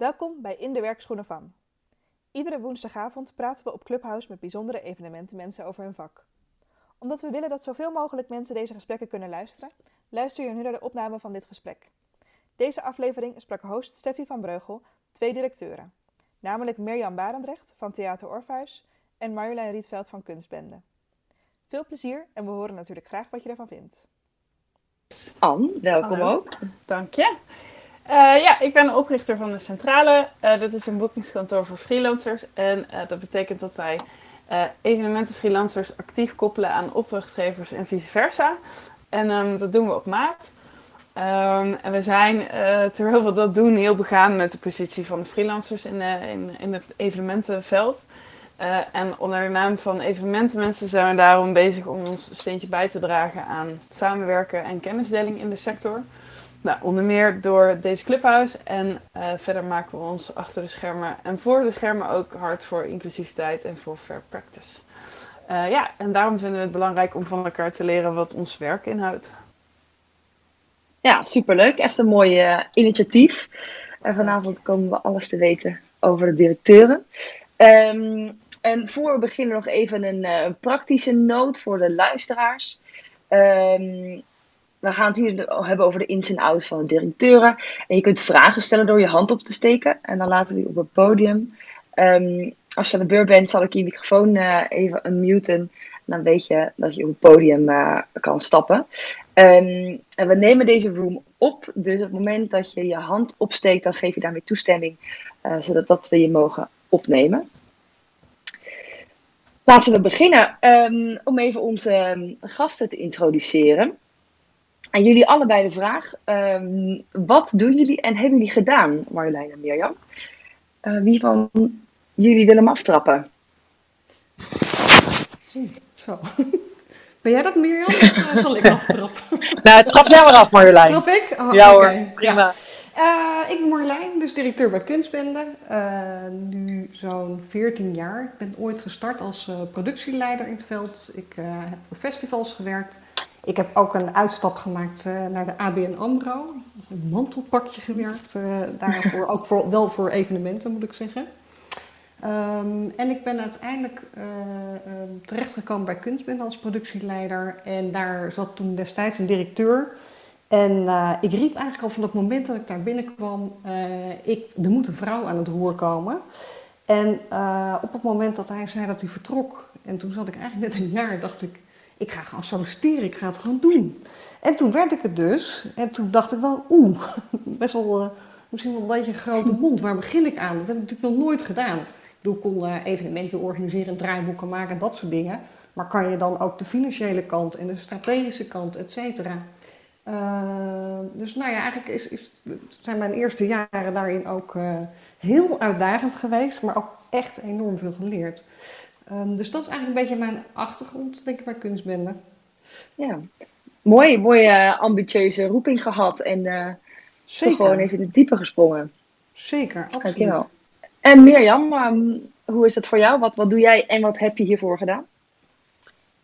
Welkom bij In de Werkschoenen van. Iedere woensdagavond praten we op Clubhouse met bijzondere evenementenmensen over hun vak. Omdat we willen dat zoveel mogelijk mensen deze gesprekken kunnen luisteren, luister je nu naar de opname van dit gesprek. Deze aflevering sprak host Steffi van Breugel twee directeuren, namelijk Mirjam Barendrecht van Theater Orpheus en Marjolein Rietveld van Kunstbende. Veel plezier en we horen natuurlijk graag wat je ervan vindt. Anne, welkom Hallo. ook. Dank je. Eh, ja, ik ben de oprichter van de Centrale. Eh dit is een boekingskantoor voor freelancers. En eh, dat betekent dat wij evenementen freelancers actief koppelen aan opdrachtgevers en vice versa. En ehm, dat doen we op maat. Ehm, en we zijn, terwijl we dat doen, heel begaan met de positie van de freelancers in, in, in het evenementenveld. En onder de naam van evenementenmensen zijn we daarom bezig om ons steentje bij te dragen aan samenwerken en kennisdeling in de sector. Nou, onder meer door deze clubhouse. En eh, verder maken we ons achter de schermen en voor de schermen ook hard voor inclusiviteit en voor fair practice. Eh, ja, en daarom vinden we het belangrijk om van elkaar te leren wat ons werk inhoudt. Ja, superleuk. Echt een mooi eh, initiatief. En vanavond komen we alles te weten over de directeuren. Ehm, en voor we beginnen nog even een, praktische noot voor de luisteraars. Ehm, we gaan het hier hebben over de ins en outs van de directeuren. En je kunt vragen stellen door je hand op te steken. En dan laten we die op het podium. Ehm, als je aan de beurt bent, zal ik je microfoon eh, even unmuten. Dan weet je dat je op het podium eh, kan stappen. Ehm, en we nemen deze room op. Dus op het moment dat je je hand opsteekt, dan geef je daarmee toestemming. eh, zodat dat we je mogen opnemen. Laten we beginnen ehm, om even onze gasten te introduceren. En jullie allebei de vraag: ehm, wat doen jullie en hebben jullie gedaan, Marjolein en Mirjam? Eh, wie van jullie wil hem aftrappen? Zo. Ben jij dat, Mirjam? Of eh, zal ik aftrappen? Nou, trap jij maar af, Marjolein. Trap ik? Oh, ja hoor, prima. Ja. Eh, ik ben Marjolein, dus directeur bij Kunstbende. Nu zo'n 14 jaar. Ik ben ooit gestart als productieleider in het veld. Ik heb voor festivals gewerkt. Ik heb ook een uitstap gemaakt eh, naar de ABN AMRO. Een mantelpakje gewerkt. eh, daarvoor, ook voor, wel voor evenementen, moet ik zeggen. Ehm, en ik ben uiteindelijk eh, ehm, terechtgekomen bij Kunstbende als productieleider. En daar zat toen destijds een directeur. En ik riep eigenlijk al van het moment dat ik daar binnenkwam, ik, er moet een vrouw aan het roer komen. En op het moment dat hij zei dat hij vertrok, en toen zat ik eigenlijk net een jaar, dacht ik, ik ga gewoon solliciteren, ik ga het gewoon doen. En toen werd ik het dus. En toen dacht ik wel, oeh, best wel, eh, misschien wel een beetje een grote mond. Waar begin ik aan? Dat heb ik natuurlijk nog nooit gedaan. Ik bedoel, ik kon eh, evenementen organiseren, draaiboeken maken en dat soort dingen. Maar kan je dan ook de financiële kant en de strategische kant, et cetera. Eh, dus nou ja, eigenlijk is, is, zijn mijn eerste jaren daarin ook heel uitdagend geweest, maar ook echt enorm veel geleerd. Ehm, dus dat is eigenlijk een beetje mijn achtergrond, denk ik, bij kunstbende. Ja, mooi, mooi eh, ambitieuze roeping gehad en eh toch gewoon even in het diepe gesprongen. zeker, absoluut. Dankjewel. En Mirjam, ehm, hoe is dat voor jou? Wat, wat doe jij en wat heb je hiervoor gedaan?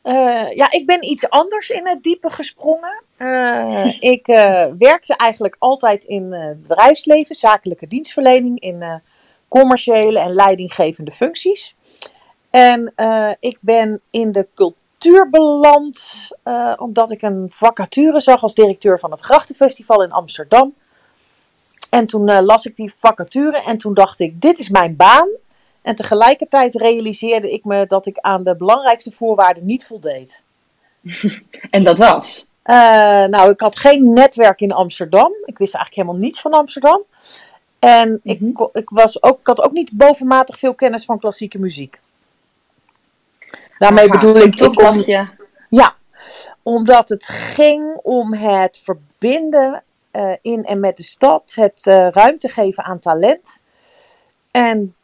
Eh, ja, ik ben iets anders in het diepe gesprongen. Eh, ik eh, werkte eigenlijk altijd in eh, het bedrijfsleven, zakelijke dienstverlening, in eh, commerciële en leidinggevende functies. En eh, ik ben in de cultuur beland eh, omdat ik een vacature zag als directeur van het Grachtenfestival in Amsterdam. En toen eh, las ik die vacature en toen dacht ik, dit is mijn baan. En tegelijkertijd realiseerde ik me dat ik aan de belangrijkste voorwaarden niet voldeed. En dat was? Nou, ik had geen netwerk in Amsterdam. Ik wist eigenlijk helemaal niets van Amsterdam. En ik, Mhm. ik, was ook, ik had ook niet bovenmatig veel kennis van klassieke muziek. Daarmee Aha, bedoel ik, ik je, ja, omdat het ging om het verbinden eh, in en met de stad, het eh, ruimte geven aan talent. En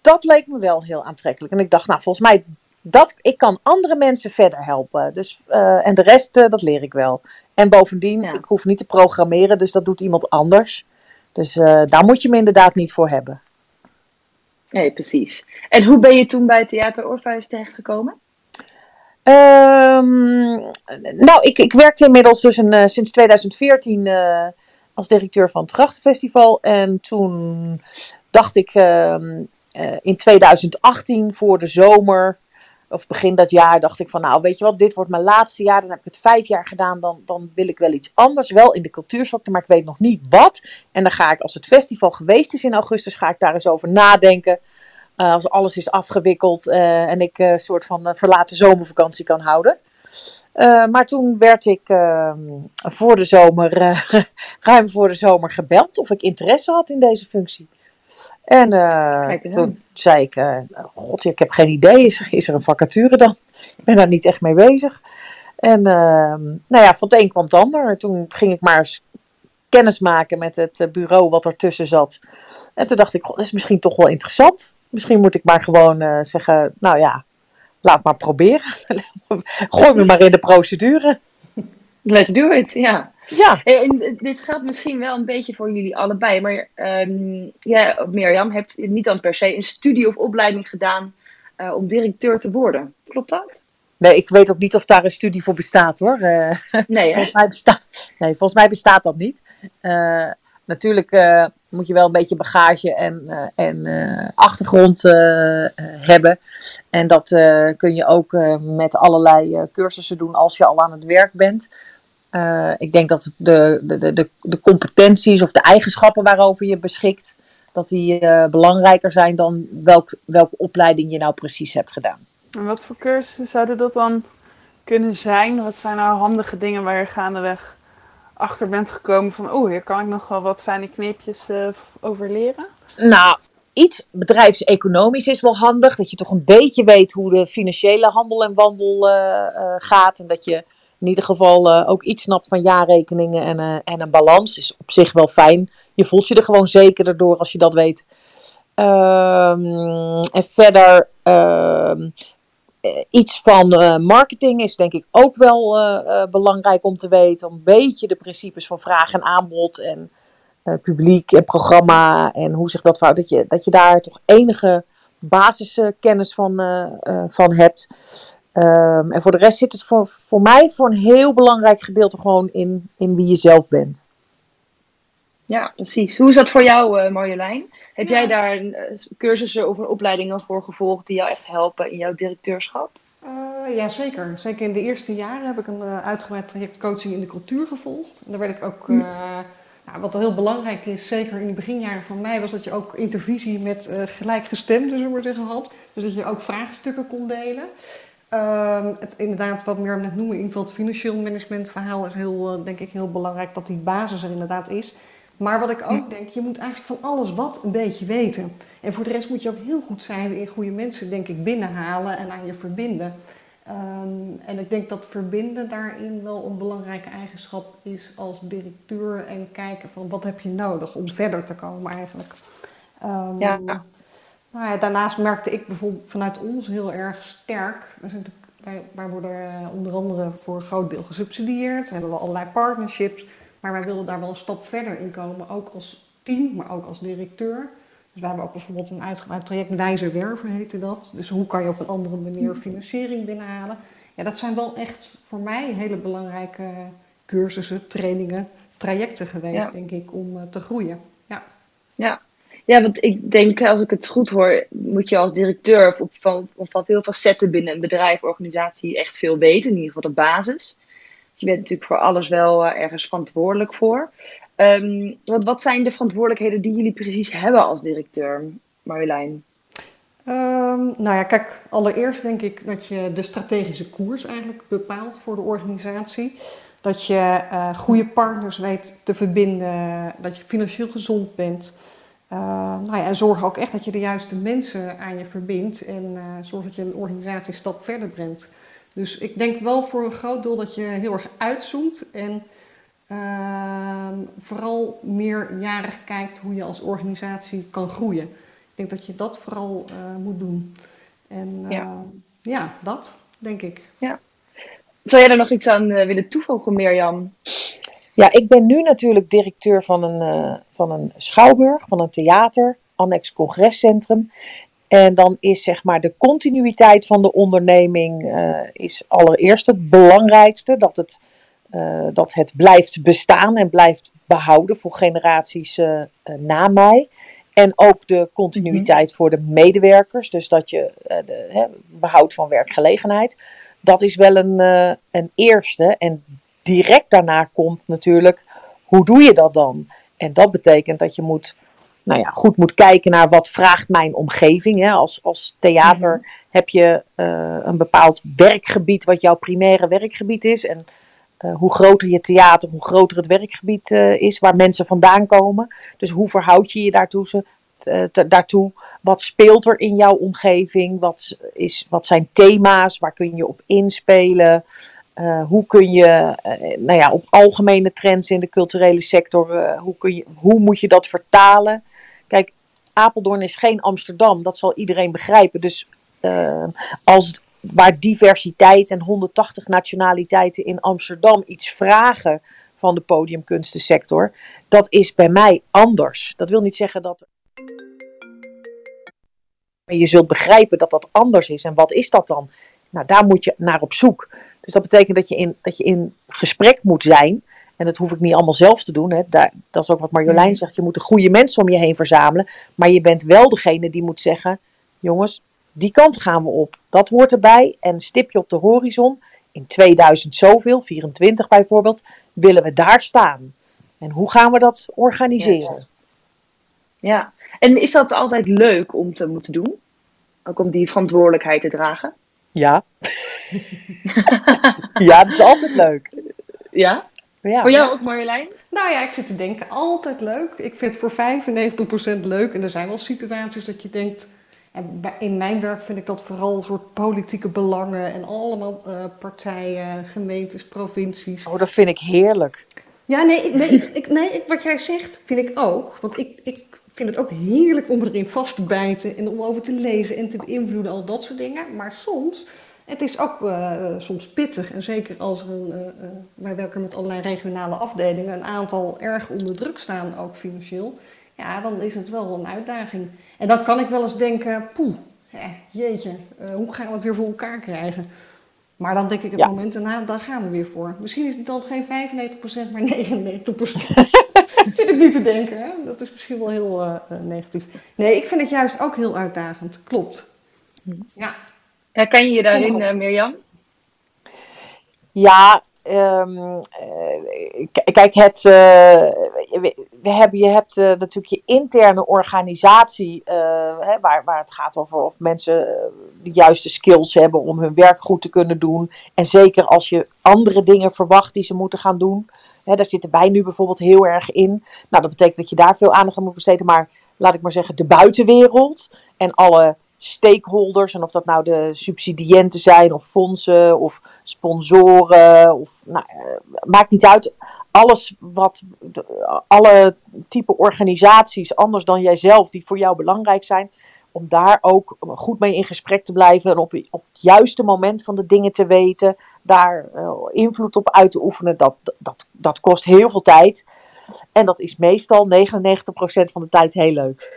dat leek me wel heel aantrekkelijk. En ik dacht, nou, volgens mij, dat, ik kan andere mensen verder helpen. Dus, eh, en de rest, dat leer ik wel. En bovendien, Ja. ik hoef niet te programmeren, dus dat doet iemand anders. Dus daar moet je me inderdaad niet voor hebben. nee precies. En hoe ben je toen bij Theater Orpheus terechtgekomen? Ehm, nou, ik, ik werkte inmiddels dus een, eh, sinds 2014 eh, als directeur van het Grachtenfestival. En toen dacht ik ehm, eh, in 2018 voor de zomer, of begin dat jaar, dacht ik van nou weet je wat, dit wordt mijn laatste jaar. Dan heb ik het vijf jaar gedaan, dan, dan wil ik wel iets anders. Wel in de cultuursector, maar ik weet nog niet wat. En dan ga ik, als het festival geweest is in augustus, ga ik daar eens over nadenken. Uh, als alles is afgewikkeld uh, en ik een soort van verlaten zomervakantie kan houden. Maar toen werd ik uh, voor de zomer, ruim voor de zomer gebeld of ik interesse had in deze functie. En toen zei ik, god, ik heb geen idee, is er, is er een vacature dan? Ik ben daar niet echt mee bezig. En ehm, nou ja, van het een kwam het ander. Toen ging ik maar eens kennis maken met het bureau wat ertussen zat. En toen dacht ik, god, dat is misschien toch wel interessant. Misschien moet ik maar gewoon zeggen, nou ja, laat maar proberen. Gooi me maar in de procedure. Let's do it, ja. Ja. En dit geldt misschien wel een beetje voor jullie allebei, maar um, ja, Mirjam, hebt niet dan per se een studie of opleiding gedaan uh, om directeur te worden. Klopt dat? Nee, ik weet ook niet of daar een studie voor bestaat hoor. Uh, nee, volgens mij bestaat, nee, volgens mij bestaat dat niet. Uh, natuurlijk moet je wel een beetje bagage en, uh, en uh, achtergrond hebben. En dat kun je ook met allerlei cursussen doen als je al aan het werk bent. ik denk dat de, de, de, de competenties of de eigenschappen waarover je beschikt, dat die belangrijker zijn dan welk, welke opleiding je nou precies hebt gedaan. En wat voor cursussen zouden dat dan kunnen zijn? Wat zijn nou handige dingen waar je gaandeweg achter bent gekomen van, oh, hier kan ik nog wel wat fijne kneepjes uh, over leren? Nou, iets bedrijfseconomisch is wel handig. Dat je toch een beetje weet hoe de financiële handel en wandel uh, uh, gaat. En dat je in ieder geval ook iets snapt van jaarrekeningen en, en een balans. Is op zich wel fijn. Je voelt je er gewoon zekerder door als je dat weet. Um, en verder uh, iets van uh, marketing is denk ik ook wel uh, belangrijk om te weten. Om een beetje de principes van vraag en aanbod en publiek en programma en hoe zich dat verhoudt. Dat je, dat je daar toch enige basiskennis van, van hebt. Um, en voor de rest zit het voor, voor mij voor een heel belangrijk gedeelte gewoon in, in wie je zelf bent. Ja, precies. Hoe is dat voor jou, Marjolein? Heb ja. jij daar uh, cursussen of opleidingen voor gevolgd die jou echt helpen in jouw directeurschap? Uh, ja, zeker. Zeker in de eerste jaren heb ik een uh, uitgebreid traject coaching in de cultuur gevolgd. En daar werd ik ook, hm. nou, wat heel belangrijk is, zeker in de beginjaren voor mij, was dat je ook intervisie met gelijkgestemden, zullen we zeggen, had. Dus dat je ook vraagstukken kon delen. Um, het, inderdaad, wat meer net noemen, in ieder geval het financieel management verhaal is heel, denk ik, heel belangrijk dat die basis er inderdaad is. Maar wat ik ook denk, je moet eigenlijk van alles wat een beetje weten. En voor de rest moet je ook heel goed zijn in goede mensen, denk ik, binnenhalen en aan je verbinden. Um, en ik denk dat verbinden daarin wel een belangrijke eigenschap is als directeur. En kijken van wat heb je nodig om verder te komen eigenlijk. Um, ja. Nou ja, daarnaast merkte ik bijvoorbeeld vanuit ons heel erg sterk. We zijn wij, wij worden eh, onder andere voor een groot deel gesubsidieerd. Hebben we allerlei partnerships. Maar wij wilden daar wel een stap verder in komen, ook als team, maar ook als directeur. Dus we hebben ook bijvoorbeeld een uitgebreid traject Wijzer Werven heette dat. Dus hoe kan je op een andere manier financiering binnenhalen? Ja, dat zijn wel echt voor mij hele belangrijke cursussen, trainingen, trajecten geweest, ja. denk ik, om uh, te groeien. Ja. ja. Ja, want ik denk, als ik het goed hoor, moet je als directeur van, van veel facetten binnen een bedrijf, organisatie echt veel weten. In ieder geval de basis je bent natuurlijk voor alles wel uh, ergens verantwoordelijk voor. Um, wat, wat zijn de verantwoordelijkheden die jullie precies hebben als directeur, Marjolein? Um, nou ja, kijk, allereerst denk ik dat je de strategische koers eigenlijk bepaalt voor de organisatie. Dat je uh, goede partners weet te verbinden, dat je financieel gezond bent. Uh, nou ja, en zorg ook echt dat je de juiste mensen aan je verbindt en zorg dat je een organisatie een stap verder brengt. Dus ik denk wel voor een groot deel dat je heel erg uitzoomt en uh, vooral meerjarig kijkt hoe je als organisatie kan groeien. Ik denk dat je dat vooral uh, moet doen. En uh, ja. ja. dat denk ik. Ja. Zou jij er nog iets aan eh, willen toevoegen, Mirjam? Ja, ik ben nu natuurlijk directeur van een, van een schouwburg, van een theater, annex congrescentrum. En dan is zeg maar de continuïteit van de onderneming uh, is allereerst het belangrijkste. Dat het eh, dat het blijft bestaan en blijft behouden voor generaties eh, eh, na mij. En ook de continuïteit voor de medewerkers, dus dat je eh, de behoud van werkgelegenheid. Dat is wel een, eh, een eerste. En direct daarna komt natuurlijk, hoe doe je dat dan? En dat betekent dat je moet, nou ja, goed moet kijken naar wat vraagt mijn omgeving. Hè? Als, als theater heb je eh, een bepaald werkgebied wat jouw primaire werkgebied is. En eh, hoe groter je theater, hoe groter het werkgebied eh, is waar mensen vandaan komen. Dus hoe verhoud je je daartoe? ze- daartoe? Wat speelt er in jouw omgeving? Wat, is, wat zijn thema's? Waar kun je op inspelen? Hoe kun je, nou ja, op algemene trends in de culturele sector, hoe, kun je, hoe moet je dat vertalen? Kijk, Apeldoorn is geen Amsterdam, dat zal iedereen begrijpen. Dus eh, als waar diversiteit en 180 nationaliteiten in Amsterdam iets vragen van de podiumkunstensector, dat is bij mij anders. Dat wil niet zeggen dat. Maar je zult begrijpen dat dat anders is. En wat is dat dan? Nou, daar moet je naar op zoek. Dus dat betekent dat je in, dat je in gesprek moet zijn. En dat hoef ik niet allemaal zelf te doen. Hè. Daar, dat is ook wat Marjolein zegt. Je moet de goede mensen om je heen verzamelen. Maar je bent wel degene die moet zeggen: jongens, die kant gaan we op. Dat hoort erbij. En stipje op de horizon. In 2000 zoveel, 24 bijvoorbeeld, willen we daar staan. En hoe gaan we dat organiseren? Ja. En is dat altijd leuk om te moeten doen? Ook om die verantwoordelijkheid te dragen? Ja. ja, dat is altijd leuk. Ja? Ja. Voor jou ook Marjolein? Nou ja, ik zit te denken, altijd leuk. Ik vind het voor 95% leuk. En er zijn wel situaties dat je denkt... En in mijn werk vind ik dat vooral een soort politieke belangen... en allemaal eh, partijen, gemeentes, provincies. Oh, dat vind ik heerlijk. Ja, nee, ik- nee, ik, ik- nee ik- wat jij zegt vind ik ook. Want ik, ik vind het ook heerlijk om erin vast te bijten... en om over te lezen en te beïnvloeden, al dat soort dingen. Maar soms... Het is ook eh, soms pittig. En zeker als er een, eh, wij werken met allerlei regionale afdelingen, een aantal erg onder druk staan, ook financieel. Ja, dan is het wel een uitdaging. En dan kan ik wel eens denken, poeh, jeetje, hoe gaan we het weer voor elkaar krijgen? Maar dan denk ik het Ja. moment daarna, daar gaan we weer voor. Misschien is het dan geen 95%, maar 99%. Zit ik nu te denken, hè? dat is misschien wel heel negatief. Nee, ik vind het juist ook heel uitdagend, klopt. Ja. Herken je je daarin, eh, Mirjam? Ja, ehm, eh, kijk, het, eh, we, hebben, je hebt natuurlijk je interne organisatie, hè, waar, waar het gaat over of mensen de juiste skills hebben om hun werk goed te kunnen doen. En zeker als je andere dingen verwacht die ze moeten gaan doen. Hè, daar zitten wij nu bijvoorbeeld heel erg in. Nou, dat betekent dat je daar veel aandacht aan moet besteden. Maar laat ik maar zeggen, de buitenwereld en alle stakeholders, en of dat nou de subsidiënten zijn, of fondsen, of sponsoren, of nou, eh, maakt niet uit. Alles wat, alle type organisaties, anders dan jijzelf, die voor jou belangrijk zijn, om daar ook goed mee in gesprek te blijven en op, op het juiste moment van de dingen te weten, daar eh, invloed op uit te oefenen, dat, dat, dat kost heel veel tijd. En dat is meestal 99% van de tijd heel leuk.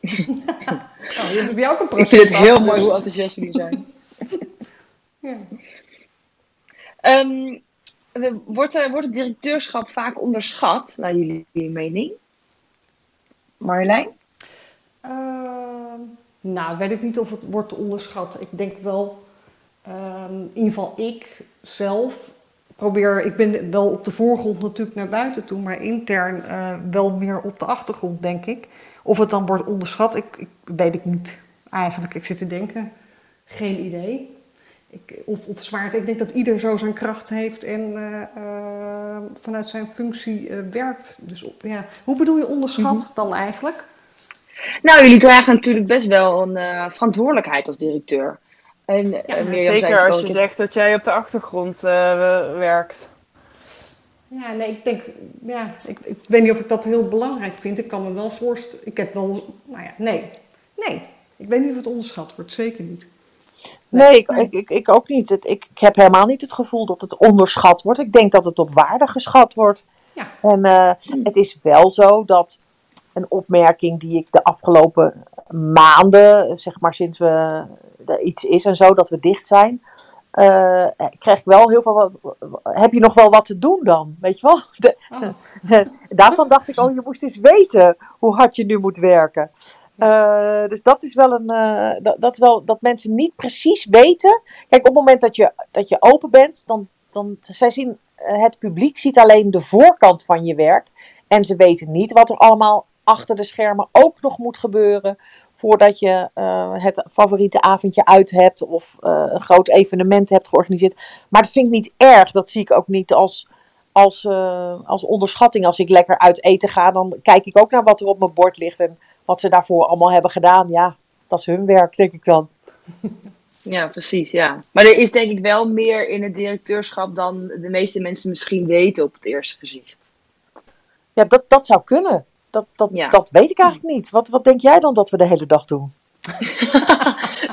Oh, je hebt bij jou ook een Ik vind het heel af, mooi dus- hoe enthousiast jullie zijn. Ja. Ehm, wordt, er, wordt het directeurschap vaak onderschat, naar jullie mening? Marjolein? Ehm, nou, weet ik niet of het wordt onderschat. Ik denk wel, ehm, in ieder geval ik zelf probeer, ik ben wel op de voorgrond natuurlijk naar buiten toe, maar intern eh, wel meer op de achtergrond, denk ik. Of het dan wordt onderschat, ik, ik weet ik niet eigenlijk. Ik zit te denken, geen idee. Ik, of, of zwaard, ik denk dat ieder zo zijn kracht heeft en eh, eh, vanuit zijn functie eh, werkt. Dus op, ja. Hoe bedoel je onderschat dan eigenlijk? Nou, jullie dragen natuurlijk best wel een eh, verantwoordelijkheid als directeur. En, eh, Mirjam zei Zeker als al, je zegt dat jij op de achtergrond eh, werkt. Ja, nee, ik denk, ja, ik, ik weet niet of ik dat heel belangrijk vind. Ik kan me wel voorstellen, ik heb wel, nou ja, nee, nee. Ik weet niet of het onderschat wordt, zeker niet. Nee, ik, ik, ik, ik ook niet. Ik, ik heb helemaal niet het gevoel dat het onderschat wordt. Ik denk dat het op waarde geschat wordt. Ja. En eh, het is wel zo dat een opmerking die ik de afgelopen maanden, zeg maar sinds we er iets is en zo, dat we dicht zijn, eh, krijg ik wel heel veel. Wat, heb je nog wel wat te doen dan? Weet je wel? De- Oh. daarvan dacht ik, oh, je moest eens weten hoe hard je nu moet werken. Eh, dus dat is wel een. dat, dat, wel, dat mensen niet precies weten. Kijk, op het moment dat je, dat je open bent, dan. dan zij zien, het publiek ziet alleen de voorkant van je werk. En ze weten niet wat er allemaal achter de schermen ook nog moet gebeuren. Voordat je eh, het favoriete avondje uit hebt of eh, een groot evenement hebt georganiseerd. Maar dat vind ik niet erg. Dat zie ik ook niet als, als, eh, als onderschatting. Als ik lekker uit eten ga, dan kijk ik ook naar wat er op mijn bord ligt. En wat ze daarvoor allemaal hebben gedaan. Ja, dat is hun werk, denk ik dan. Ja, precies, ja. Maar er is denk ik wel meer in het directeurschap dan de meeste mensen misschien weten op het eerste gezicht. Ja, dat, dat zou kunnen. Dat, dat, Ja. dat weet ik eigenlijk niet. Wat, wat denk jij dan dat we de hele dag doen?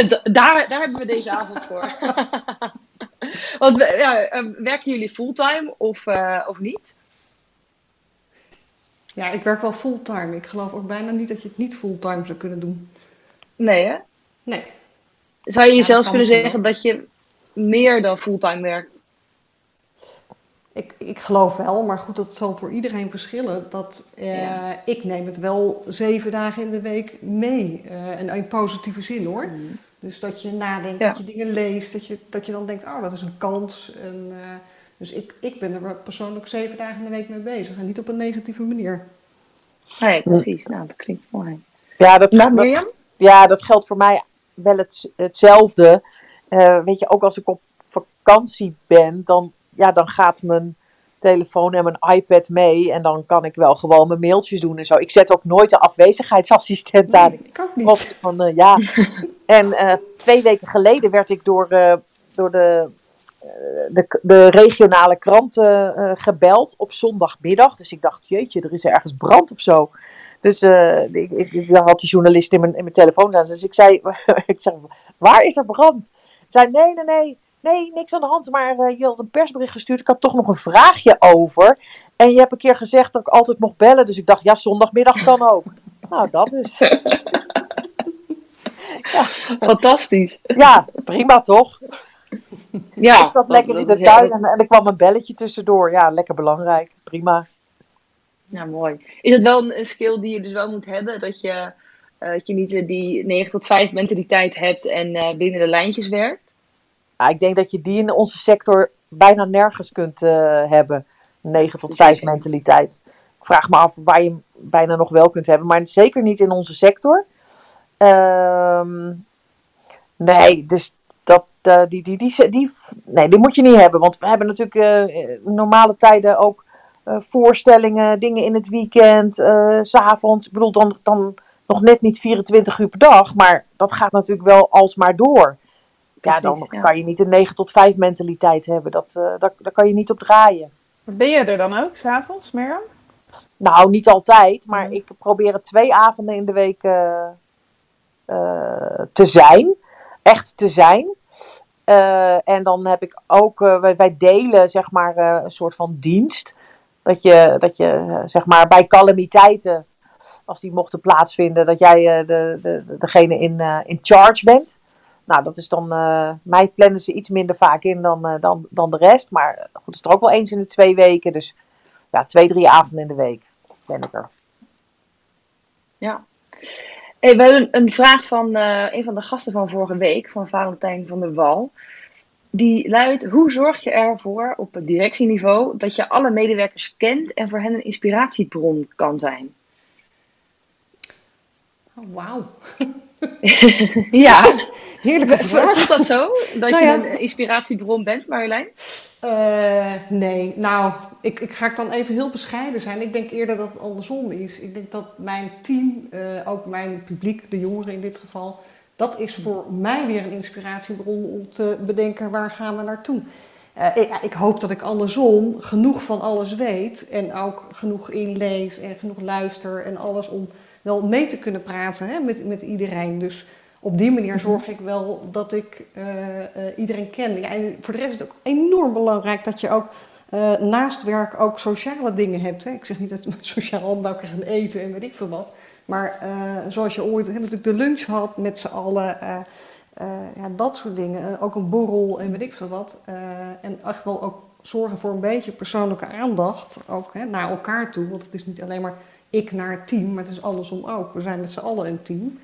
Da- daar, daar hebben we deze avond voor. Want ja, eh, werken jullie fulltime of, eh, of niet? Ja, ik werk wel fulltime. Ik geloof ook bijna niet dat je het niet fulltime zou kunnen doen. Nee, hè? Nee. Zou je Ja, dat zelfs kan kunnen zeggen dat je meer dan fulltime werkt? Ik, ik geloof wel, maar goed, dat zal voor iedereen verschillen. Dat, eh, Ja. Ik neem het wel zeven dagen in de week mee. eh, en in positieve zin hoor. Dus dat je nadenkt, Ja. dat je dingen leest, dat je, dat je dan denkt, oh, dat is een kans. En, eh, dus ik, ik ben er persoonlijk zeven dagen in de week mee bezig. En niet op een negatieve manier. Nee, precies. Nou, dat klinkt mooi. Ja, dat, Nou, dat, ja, dat geldt voor mij wel het, hetzelfde. Eh, weet je, ook als ik op vakantie ben, dan, ja, dan gaat mijn telefoon en mijn iPad mee. En dan kan ik wel gewoon mijn mailtjes doen en zo. Ik zet ook nooit de afwezigheidsassistent aan. Ik ook niet. van, eh, ja. En eh, twee weken geleden werd ik door, eh, door de, de, de regionale kranten eh, gebeld op zondagmiddag. Dus ik dacht, jeetje, er is ergens brand of zo. Dus ik, ik, ik had die journalist in mijn, in mijn telefoon staan. Dus ik zei, ik zeg, waar is er brand? Zei, nee, nee, nee, nee, niks aan de hand. Maar eh, je had een persbericht gestuurd. Ik had toch nog een vraagje over. En je hebt een keer gezegd dat ik altijd mocht bellen. Dus ik dacht, ja, zondagmiddag kan ook. nou, dat is. Fantastisch. Ja, prima toch? Ja, ik zat dat- lekker in de tuin en, en er kwam een belletje tussendoor. Ja, lekker belangrijk. Prima. Ja, mooi. Is het wel een, skill die je dus wel moet hebben? Dat je, eh, dat je niet die 9 tot 5 mentaliteit hebt en eh, binnen de lijntjes werkt? Ja, ik denk dat je die in onze sector bijna nergens kunt eh, hebben. 9 tot 5 Zeker. mentaliteit. Ik vraag me af waar je hem bijna nog wel kunt hebben. Maar zeker niet in onze sector. Ehm, nee, dus dat, eh, die, die, die, die, nee, die moet je niet hebben. Want we hebben natuurlijk eh, in normale tijden ook voorstellingen, dingen in het weekend, s s'avonds. Ik bedoel, dan, dan nog net niet 24 uur per dag. Maar dat gaat natuurlijk wel alsmaar door. Ja, dan ja. kan je niet een 9 tot 5 mentaliteit hebben. Dat, eh daar, daar kan je niet op draaien. Ben je er dan ook, s'avonds, Mirjam? Nou, niet altijd, maar ik probeer het twee avonden in de week eh, eh, te zijn. Echt te zijn. En dan heb ik ook, wij, wij delen zeg maar een soort van dienst. Dat je, dat je zeg maar bij calamiteiten, als die mochten plaatsvinden, dat jij de, de, degene in, in charge bent. Nou, dat is dan, eh, mij plannen ze iets minder vaak in dan, eh, dan, dan de rest. Maar goed, het is er ook wel eens in de twee weken. Dus ja, twee, drie avonden in de week ben ik er. Ja. Hey, we hebben een vraag van eh, een van de gasten van vorige week, van Valentijn van der Wal. Die luidt: Hoe zorg je ervoor op het directieniveau dat je alle medewerkers kent en voor hen een inspiratiebron kan zijn? Oh, Wauw. ja, Heerlijke vraag. voelt dat zo? Dat Nou je ja. een inspiratiebron bent, Marjolein? Eh, nee, nou, ik, ik ga ik dan even heel bescheiden zijn. Ik denk eerder dat het andersom is. Ik denk dat mijn team, eh, ook mijn publiek, de jongeren in dit geval, dat is voor mij weer een inspiratiebron om te bedenken waar gaan we naartoe. Eh, ik, ik hoop dat ik andersom genoeg van alles weet en ook genoeg inlees en genoeg luister en alles om wel mee te kunnen praten hè, met, met iedereen. Dus op die manier zorg ik wel dat ik eh, eh, iedereen ken. Ja, en voor de rest is het ook enorm belangrijk dat je ook eh, naast werk ook sociale dingen hebt. Hè. Ik zeg niet dat we sociaal allemaal gaan eten en weet ik veel wat. Maar zoals je ooit hè, natuurlijk de lunch had met z'n allen. ja, dat soort dingen. ook een borrel en weet ik veel wat. en echt wel ook zorgen voor een beetje persoonlijke aandacht. Ook hè, naar elkaar toe. Want het is niet alleen maar ik naar het team, maar het is andersom ook. We zijn met z'n allen een team.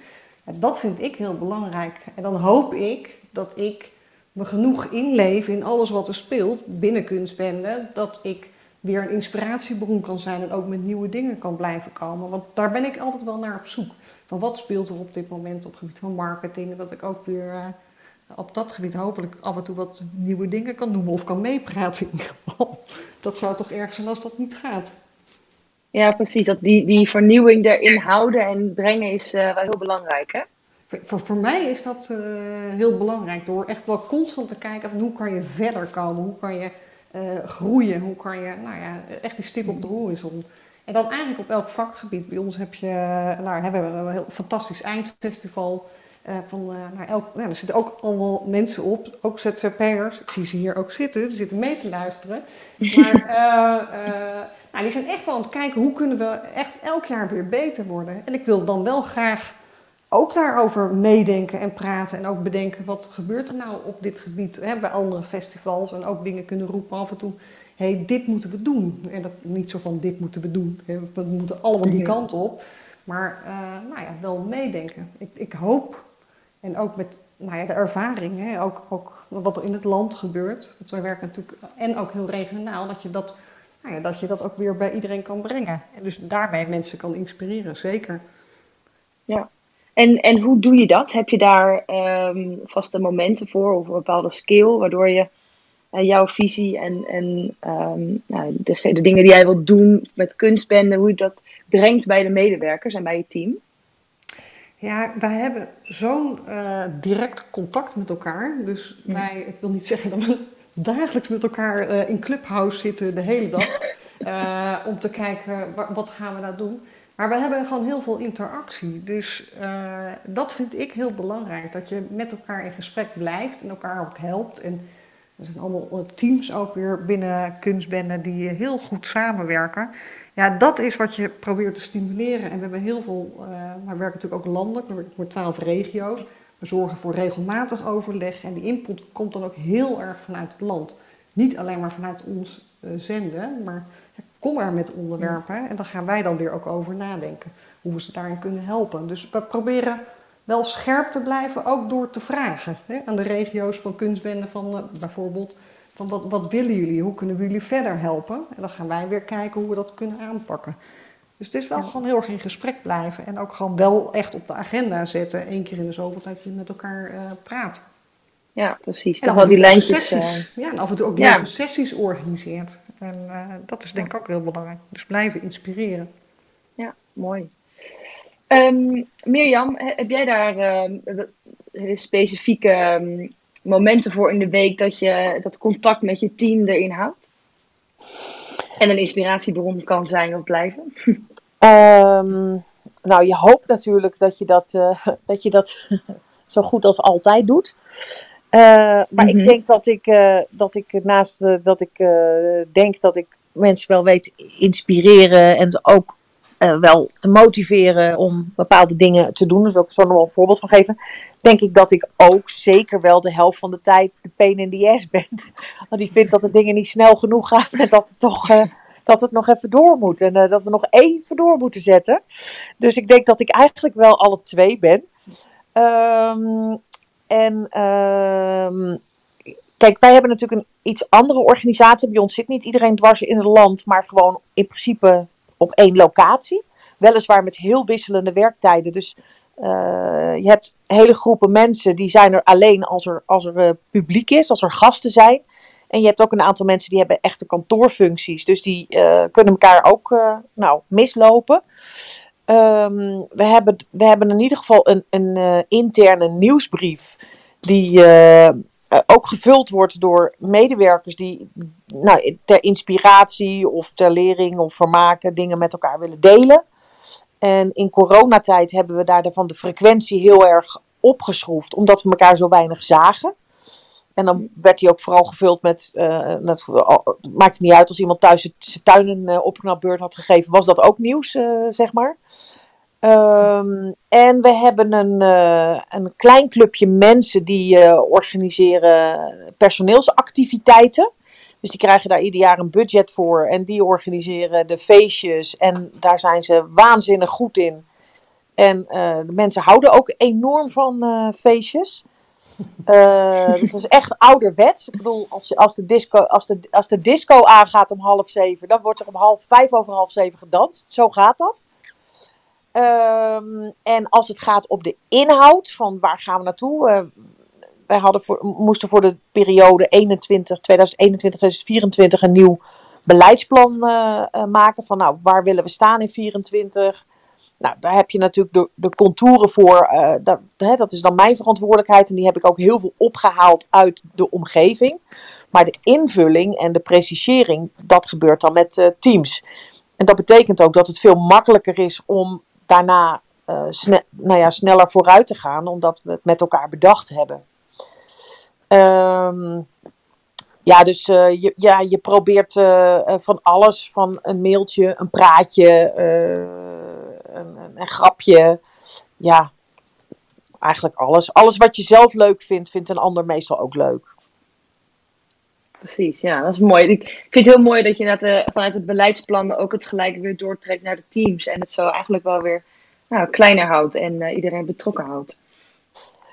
dat vind ik heel belangrijk. En dan hoop ik dat ik me genoeg inleef in alles wat er speelt binnen kunstbende. Dat ik weer een inspiratiebron kan zijn en ook met nieuwe dingen kan blijven komen. Want daar ben ik altijd wel naar op zoek. Van wat speelt er op dit moment op het gebied van marketing. Dat ik ook weer uh, op dat gebied hopelijk af en toe wat nieuwe dingen kan doen of kan meepraten in ieder geval. Dat zou toch erg zijn als dat niet gaat. Ja, precies. Dat die, die vernieuwing erin houden en brengen is uh, wel heel belangrijk, hè? Voor, voor mij is dat uh, heel belangrijk. Door echt wel constant te kijken van hoe kan je verder komen? Hoe kan je uh, groeien? Hoe kan je, nou ja, echt die stip op de horizon? En dan eigenlijk op elk vakgebied. Bij ons heb je, nou, hebben we een heel fantastisch eindfestival. Uh, van, nou, elk, nou, er zitten ook allemaal mensen op, ook ZZP'ers. Ik zie ze hier ook zitten, ze zitten mee te luisteren. Maar nou, die zijn echt wel aan het kijken hoe kunnen we echt elk jaar weer beter worden. En ik wil dan wel graag ook daarover meedenken en praten. En ook bedenken wat gebeurt er nou op dit gebied hè, bij andere festivals. En ook dingen kunnen roepen af en toe. Hé, hey, dit moeten we doen. En dat niet zo van dit moeten we doen. We moeten allemaal die kant op. Maar uh, nou ja, wel meedenken. Ik, ik hoop, en ook met nou ja, de ervaring, hè, ook, ook wat er in het land gebeurt. Want wij werken natuurlijk, en ook heel regionaal, dat je dat, nou ja, dat je dat ook weer bij iedereen kan brengen. En dus daarmee mensen kan inspireren, zeker. Ja, en, en hoe doe je dat? Heb je daar um, vaste momenten voor of een bepaalde skill waardoor je uh, jouw visie en, en um, nou, de, de, dingen die jij wilt doen met kunstbenden, hoe je dat brengt bij de medewerkers en bij je team? Ja, wij hebben zo'n uh, direct contact met elkaar. Dus wij, ik wil niet zeggen dat we dagelijks met elkaar uh, in Clubhouse zitten de hele dag. om te kijken, wat gaan we nou doen. Maar we hebben gewoon heel veel interactie. Dus uh, dat vind ik heel belangrijk. Dat je met elkaar in gesprek blijft en elkaar ook helpt. En er zijn allemaal teams ook weer binnen kunstbenden die heel goed samenwerken. Ja, dat is wat je probeert te stimuleren. En we hebben heel veel, uh, we werken natuurlijk ook landelijk, we werken voor twaalf regio's. We zorgen voor regelmatig overleg en die input komt dan ook heel erg vanuit het land. Niet alleen maar vanuit ons uh, zenden, maar kom er met onderwerpen en dan gaan wij dan weer ook over nadenken hoe we ze daarin kunnen helpen. Dus we proberen wel scherp te blijven, ook door te vragen hè, aan de regio's van kunstbenden van uh, bijvoorbeeld van wat, wat willen jullie, hoe kunnen we jullie verder helpen? En dan gaan wij weer kijken hoe we dat kunnen aanpakken. Dus het is wel gewoon heel erg in gesprek blijven en ook gewoon wel echt op de agenda zetten, één keer in de zoveel tijd je met elkaar uh, praat. Ja, precies. En dan die lijntjes. Uh... Ja, en af en toe ook ja. sessies organiseert. En uh, dat is denk ik ook heel belangrijk. Dus blijven inspireren. Ja, mooi. Um, Mirjam, heb jij daar uh, specifieke um, momenten voor in de week dat je dat contact met je team erin houdt? En een inspiratiebron kan zijn of blijven? Um, nou, je hoopt natuurlijk dat je dat, dat, je dat zo goed als altijd doet. Uh, maar ik mhm. denk dat ik, uh, dat ik naast dat ik denk dat ik mensen wel weet inspireren en ook wel te motiveren om bepaalde dingen te doen. Dus ook zo nog wel een voorbeeld van geven. Denk ik dat ik ook zeker wel de helft van de tijd de pain in the ass ben. Want ik vind dat de dingen niet snel genoeg gaan en dat het toch dat het nog even door moet. En dat we nog even door moeten zetten. Dus ik denk dat ik eigenlijk wel alle twee ben. Um, en uh, kijk, wij hebben natuurlijk een iets andere organisatie. Bij ons zit niet iedereen dwars in het land, maar gewoon in principe op één locatie. Weliswaar met heel wisselende werktijden. Dus uh, je hebt hele groepen mensen die zijn er alleen als er, als er uh, publiek is, als er gasten zijn. En je hebt ook een aantal mensen die hebben echte kantoorfuncties. Dus die uh, kunnen elkaar ook nou, mislopen. Um, we, hebben, we hebben in ieder geval een, een uh, interne nieuwsbrief. Die ook gevuld wordt door medewerkers die nou, ter inspiratie of ter lering of vermaken dingen met elkaar willen delen. En in coronatijd hebben we daarvan de frequentie heel erg opgeschroefd, omdat we elkaar zo weinig zagen. En dan werd die ook vooral gevuld met, uh, het maakte niet uit als iemand thuis zijn tuin een uh, opknapbeurt had gegeven, was dat ook nieuws, uh, zeg maar. Ehm, en we hebben een, eh, een klein clubje mensen die eh, organiseren personeelsactiviteiten. Dus die krijgen daar ieder jaar een budget voor en die organiseren de feestjes. En daar zijn ze waanzinnig goed in. En eh, de mensen houden ook enorm van eh, feestjes. Eh, dus dat is echt ouderwets. Ik bedoel, als, als, de disco, als, de, als de disco aangaat om half zeven, dan wordt er om half vijf over half zeven gedanst. Zo gaat dat. Ehm, en als het gaat op de inhoud van waar gaan we naartoe. eh, wij hadden voor, moesten voor de periode 21, 2021, 2024 een nieuw beleidsplan eh, maken. Van nou, waar willen we staan in 24? Nou, daar heb je natuurlijk de, de contouren voor. eh, dat, hè, dat is dan mijn verantwoordelijkheid. En die heb ik ook heel veel opgehaald uit de omgeving. Maar de invulling en de precisering, dat gebeurt dan met eh, teams. En dat betekent ook dat het veel makkelijker is om daarna sne- nou ja, sneller vooruit te gaan, omdat we het met elkaar bedacht hebben. Ehm, ja, dus je, ja, je probeert van alles, van een mailtje, een praatje, een, een, een grapje. Ja, eigenlijk alles. Alles wat je zelf leuk vindt, vindt een ander meestal ook leuk. Precies, ja, dat is mooi. Ik vind het heel mooi dat je inderdaad, eh, vanuit het beleidsplan ook het gelijk weer doortrekt naar de teams. En het zo eigenlijk wel weer nou, kleiner houdt en eh, iedereen betrokken houdt.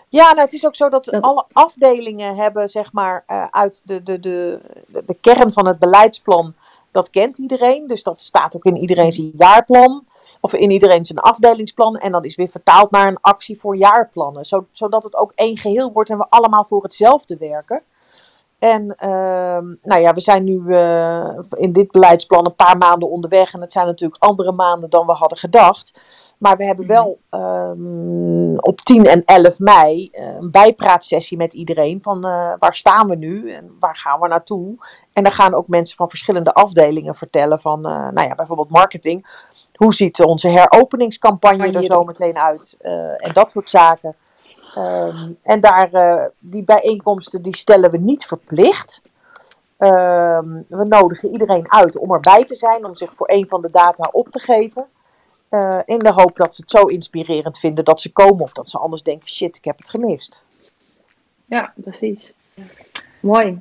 Ja, nou, het is ook zo dat Dat- alle afdelingen hebben, zeg maar, eh, uit de, de, de, de, de kern van het beleidsplan, dat kent iedereen. Dus dat staat ook in iedereen zijn jaarplan. Of in iedereen zijn afdelingsplan. En dat is weer vertaald naar een actie voor jaarplannen. Zo, zodat het ook één geheel wordt en we allemaal voor hetzelfde werken. En ehm, nou ja, we zijn nu eh, in dit beleidsplan een paar maanden onderweg. En het zijn natuurlijk andere maanden dan we hadden gedacht. Maar we hebben wel ehm, op 10 en 11 mei eh, een bijpraatsessie met iedereen. Van eh, waar staan we nu en waar gaan we naartoe? En dan gaan ook mensen van verschillende afdelingen vertellen van, nou ja, bijvoorbeeld marketing. Hoe ziet onze heropeningscampagne er zo meteen uit? Eh, en dat soort zaken. Ehm, en daar, eh, die bijeenkomsten die stellen we niet verplicht. Ehm, we nodigen iedereen uit om erbij te zijn, om zich voor een van de data op te geven. Eh, in de hoop dat ze het zo inspirerend vinden dat ze komen of dat ze anders denken, shit, ik heb het gemist. Ja, precies. Mooi.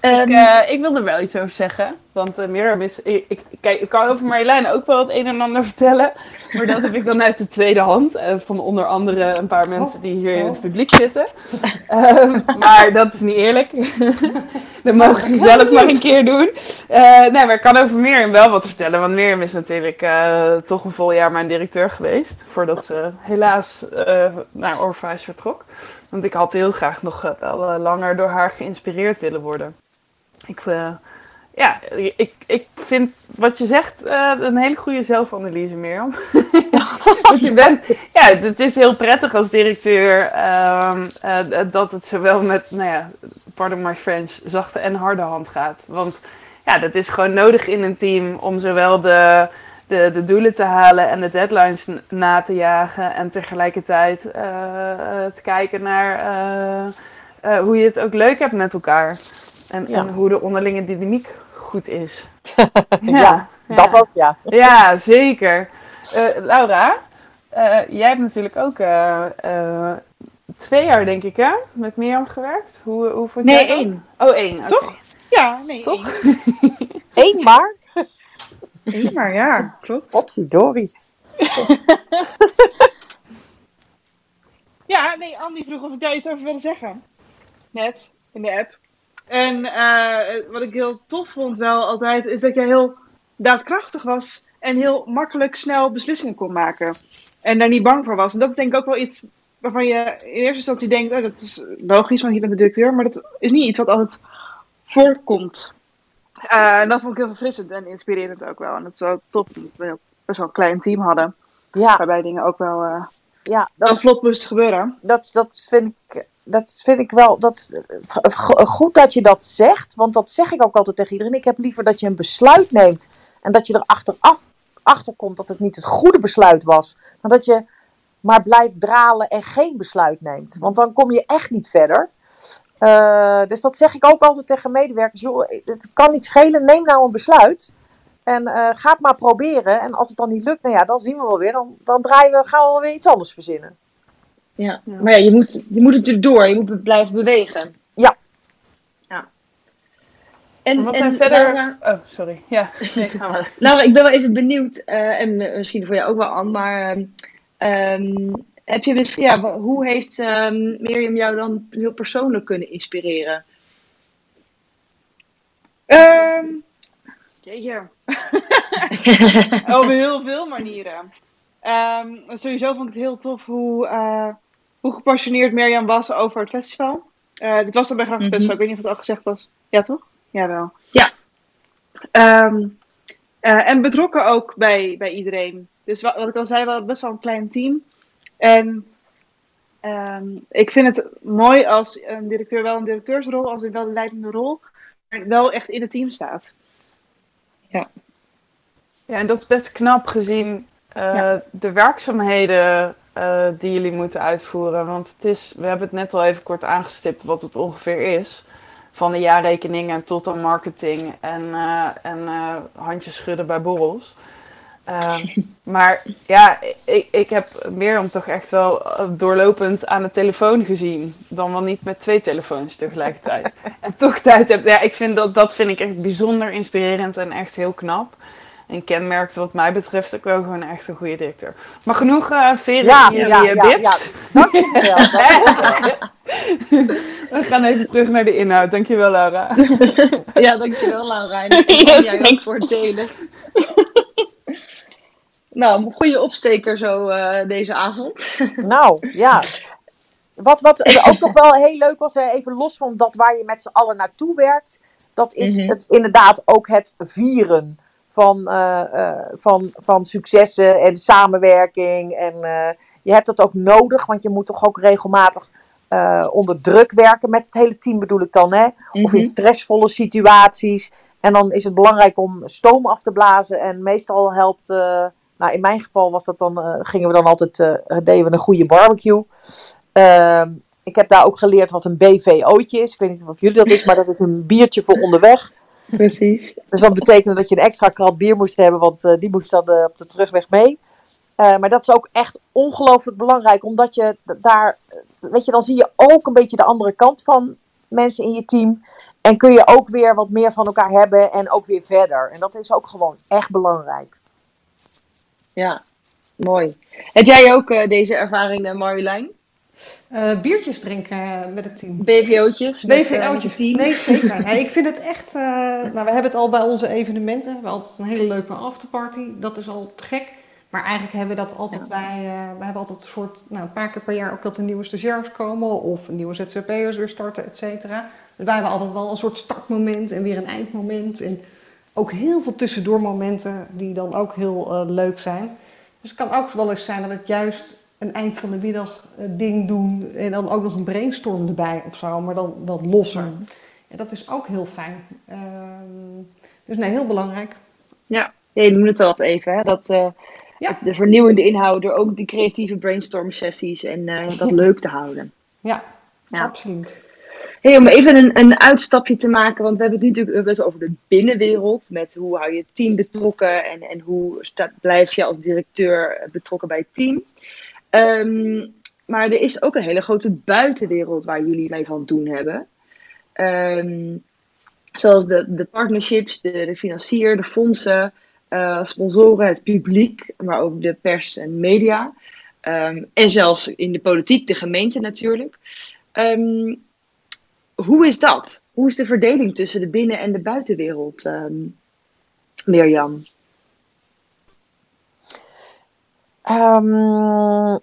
Ik, Ehm, eh, ik wil er wel iets over zeggen. Want eh Mirjam is. Ik, ik, kijk, ik kan over Marjolein ook wel het een en ander vertellen. Maar dat heb ik dan uit de tweede hand. eh, van onder andere een paar mensen die hier in het publiek zitten. Ehm, maar dat is niet eerlijk. dat mogen ze zelf maar een keer doen. Nee, maar ik kan over Mirjam wel wat vertellen. Want Mirjam is natuurlijk toch een vol jaar mijn directeur geweest. Voordat ze helaas naar Orpheus vertrok. Want ik had heel graag nog wel langer door haar geïnspireerd willen worden. Ik, eh, ja, ik, ik vind wat je zegt eh, een hele goede zelfanalyse, Mirjam. Want je bent, ja, het is heel prettig als directeur ehm, eh, dat het zowel met, nou ja, pardon my French, zachte en harde hand gaat. Want ja, dat is gewoon nodig in een team om zowel de, de, de doelen te halen en de deadlines na te jagen. En tegelijkertijd te kijken naar hoe je het ook leuk hebt met elkaar. En, Ja. en hoe de onderlinge dynamiek goed is. Ja, dat ook, ja. Ja, zeker. Eh, Laura, eh, jij hebt natuurlijk ook eh, eh, twee jaar, denk ik, hè? Met Mirjam gewerkt. Hoe, hoe vond Nee, jij dat? één. Oh, één. Toch? Ja, nee. Toch? Eén maar, één. maar ja, klopt. potsidori. Ja, nee, Andy vroeg of ik daar iets over wilde zeggen. Net, in de app. En eh, wat ik heel tof vond wel altijd, is dat jij heel daadkrachtig was. En heel makkelijk, snel beslissingen kon maken. En daar niet bang voor was. En dat is denk ik ook wel iets waarvan je in eerste instantie denkt, oh, dat is logisch, want je bent de directeur. Maar dat is niet iets wat altijd voorkomt. Eh, en dat vond ik heel verfrissend en inspirerend ook wel. En dat is wel tof, omdat we best wel een klein team hadden. Ja, Waarbij dingen ook wel eh ja dat dat, vlot moesten gebeuren. dat, dat, vind ik, dat vind ik wel dat, go- goed dat je dat zegt. Want dat zeg ik ook altijd tegen iedereen. Ik heb liever dat je een besluit neemt. En dat je er achteraf achter komt dat het niet het goede besluit was. Maar dat je maar blijft dralen en geen besluit neemt. Want dan kom je echt niet verder. Eh, dus dat zeg ik ook altijd tegen medewerkers. Joh, het kan niet schelen, neem nou een besluit. En eh, ga het maar proberen. En als het dan niet lukt, nou ja, dan zien we wel weer. Dan, dan draaien we, gaan we wel weer iets anders verzinnen. Ja. Maar ja, je moet, je moet natuurlijk door. Je moet blijven bewegen. Ja. Ja. En, Wat en zijn verder... Laura, Oh, sorry. Ja, nee, ga maar. Laura, ik ben wel even benieuwd. eh, en eh, misschien voor jou ook wel, Anne. Maar ehm, ehm, heb je misschien, ja, hoe heeft ehm, Mirjam jou dan heel persoonlijk kunnen inspireren? Ehm jeetje. Op heel veel manieren. Ehm, sowieso vond ik het heel tof hoe, eh, hoe gepassioneerd Mirjam was over het festival. Eh, dit was dan bij Gratis Mhm. Festival, ik weet niet of het al gezegd was. Ja, toch? Jawel. Ja. Ehm, eh, en betrokken ook bij, bij iedereen. Dus wat, wat ik al zei, wel best wel een klein team. En ehm, ik vind het mooi als een directeur wel een directeursrol, als een wel de leidende rol, maar wel echt in het team staat. Ja, en dat is best knap gezien eh, Ja. de werkzaamheden eh, die jullie moeten uitvoeren. Want het is, we hebben het net al even kort aangestipt wat het ongeveer is. Van de jaarrekeningen tot aan marketing en, eh, en handjes schudden bij borrels. Eh, maar ja, ik, ik heb Mirjam toch echt wel eh, doorlopend aan de telefoon gezien. Dan wel niet met twee telefoons tegelijkertijd. en toch tijd heb. Ja, ik vind dat, dat vind ik echt bijzonder inspirerend en echt heel knap. En kenmerkt wat mij betreft ook wel gewoon echt een goede directeur. Maar genoeg eh veren Ja, jullie ja, eh, ja, ja. Dank je wel. dank je wel. We gaan even terug naar de inhoud. Dankjewel Laura. Ja, dankjewel Laura. En en Yes, jij ook thanks. voor het delen. Nou, een goede opsteker zo eh, deze avond. Nou, ja. Wat, wat ook nog wel heel leuk was, even los van dat waar je met z'n allen naartoe werkt, dat is Mhm. het inderdaad ook het vieren van, eh, eh, van, van successen en samenwerking. En je hebt dat ook nodig, want je moet toch ook regelmatig onder druk werken met het hele team bedoel ik dan, hè? Of in Mhm. stressvolle situaties. En dan is het belangrijk om stoom af te blazen. En meestal helpt, nou in mijn geval was dat dan, eh, gingen we dan altijd, eh, deden we een goede barbecue. Ehm, ik heb daar ook geleerd wat een BVO'tje is. Ik weet niet of jullie dat is, maar dat is een biertje voor onderweg. Precies. Dus dat betekende dat je een extra krat bier moest hebben, want eh, die moest dan op de terugweg mee. Maar dat is ook echt ongelooflijk belangrijk, omdat je daar, weet je, dan zie je ook een beetje de andere kant van mensen in je team. En kun je ook weer wat meer van elkaar hebben en ook weer verder. En dat is ook gewoon echt belangrijk. Ja, mooi. Heb jij ook eh, deze ervaring, uh, Marjolein? Eh, biertjes drinken met het team. BVO'tjes? eh, BVO'tjes. Nee, zeker. Nee, ik vind het echt. eh, nou, we hebben het al bij onze evenementen. We hebben altijd een hele leuke afterparty. Dat is al te gek. Maar eigenlijk hebben we dat altijd bij. eh, we hebben altijd een soort. Nou, een paar keer per jaar ook dat er nieuwe stagiairs komen. Of nieuwe ZZP'ers weer starten, et cetera. Dus wij hebben altijd wel een soort startmoment en weer een eindmoment. En ook heel veel tussendoormomenten die dan ook heel eh, leuk zijn. Dus het kan ook wel eens zijn dat het juist een eind van de middag eh, ding doen en dan ook nog een brainstorm erbij of zo, maar dan wat losser. En dat is ook heel fijn. Ehm, dus nee, heel belangrijk. Ja, je noemde het al even, hè? Dat, eh, Ja. de vernieuwende inhoud, door ook die creatieve brainstorm sessies en dat leuk te houden. Ja, Ja. absoluut. Hey, om even een, een uitstapje te maken, want we hebben het nu natuurlijk best over de binnenwereld. Met hoe hou je team betrokken en, en hoe blijf je als directeur betrokken bij het team. Ehm, maar er is ook een hele grote buitenwereld waar jullie mee van doen hebben. Ehm, zoals de, de partnerships, de, de financier, de fondsen, eh, sponsoren, het publiek, maar ook de pers en media. Ehm, en zelfs in de politiek, de gemeente natuurlijk. Hoe is dat? Hoe is de verdeling tussen de binnen- en de buitenwereld, ehm Mirjam? Ehm,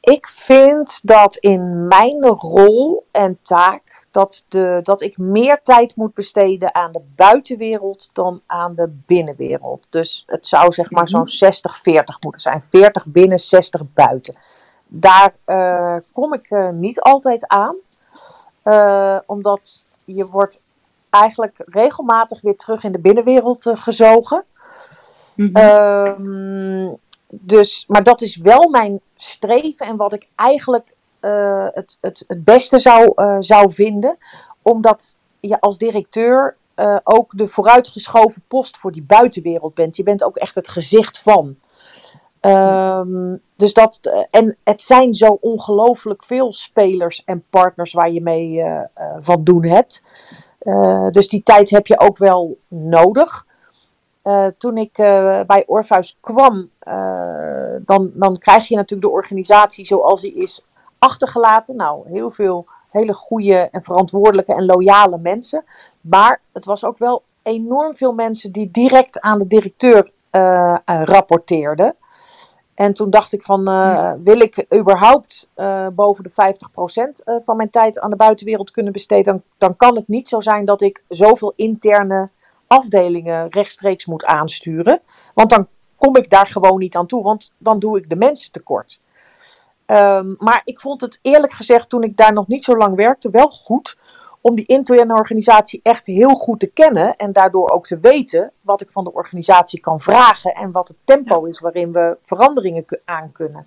ik vind dat in mijn rol en taak dat, de, dat ik meer tijd moet besteden aan de buitenwereld dan aan de binnenwereld. Dus het zou zeg maar zo'n 60-40 moeten zijn. 40 binnen, 60 buiten. Daar eh, kom ik eh, niet altijd aan. Eh, omdat je wordt eigenlijk regelmatig weer terug in de binnenwereld eh, gezogen. Ehm, dus, maar dat is wel mijn streven en wat ik eigenlijk eh, het, het, het beste zou, zou vinden. Omdat je als directeur uh, ook de vooruitgeschoven post voor die buitenwereld bent. Je bent ook echt het gezicht van. Um, dus dat, en het zijn zo ongelooflijk veel spelers en partners waar je mee uh, van doen hebt. Dus die tijd heb je ook wel nodig. Toen ik bij Orpheus kwam, dan, dan krijg je natuurlijk de organisatie zoals die is achtergelaten. Nou, heel veel hele goede en verantwoordelijke en loyale mensen. Maar het was ook wel enorm veel mensen die direct aan de directeur rapporteerden. En toen dacht ik van, uh, wil ik überhaupt uh, boven de 50% uh, van mijn tijd aan de buitenwereld kunnen besteden, dan, dan kan het niet zo zijn dat ik zoveel interne afdelingen rechtstreeks moet aansturen. Want dan kom ik daar gewoon niet aan toe, want dan doe ik de mensen tekort. Um, maar ik vond het eerlijk gezegd, toen ik daar nog niet zo lang werkte, wel goed om die interne organisatie echt heel goed te kennen en daardoor ook te weten wat ik van de organisatie kan vragen en wat het tempo is waarin we veranderingen aan kunnen.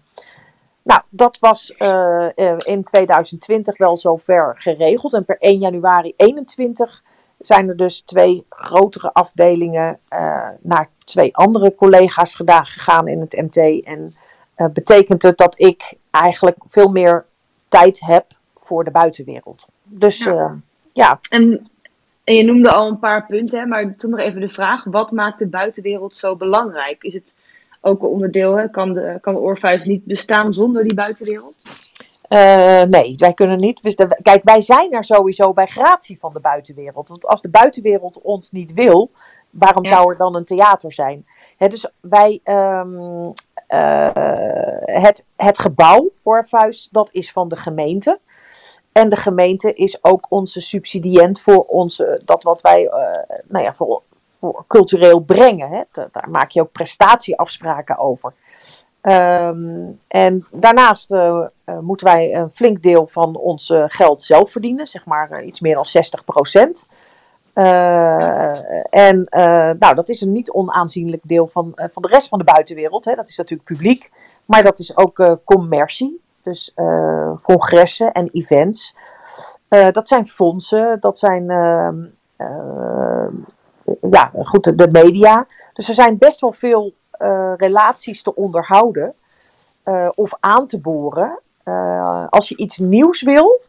Nou, dat was uh, in 2020 wel zover geregeld en per 1 januari 2021 zijn er dus twee grotere afdelingen uh, naar twee andere collega's gedaan, gegaan in het MT. En uh, betekent het dat ik eigenlijk veel meer tijd heb voor de buitenwereld. Dus ja. Ja. En, en je noemde al een paar punten, hè, maar toen nog even de vraag: wat maakt de buitenwereld zo belangrijk? Is het ook een onderdeel? Hè? Kan, de, kan de niet bestaan zonder die buitenwereld? Uh, nee, wij kunnen niet. Kijk, wij zijn er sowieso bij gratie van de buitenwereld. Want als de buitenwereld ons niet wil, waarom ja. zou er dan een theater zijn? He, dus wij, um, uh, het, het gebouw, Orpheus, dat is van de gemeente. En de gemeente is ook onze subsidiënt voor onze, dat wat wij uh, nou ja, voor, voor cultureel brengen. Hè. Daar maak je ook prestatieafspraken over. Um, en daarnaast uh, uh, moeten wij een flink deel van ons geld zelf verdienen, zeg maar iets meer dan 60 procent. en nou, dat is een niet onaanzienlijk deel van, van de rest van de buitenwereld. Hè. Dat is natuurlijk publiek, maar dat is ook commercie. Dus uh, congressen en events. Uh, dat zijn fondsen, dat zijn uh, ja, goed, de, de, media. Dus er zijn best wel veel relaties te onderhouden of aan te boren. als je iets nieuws wil,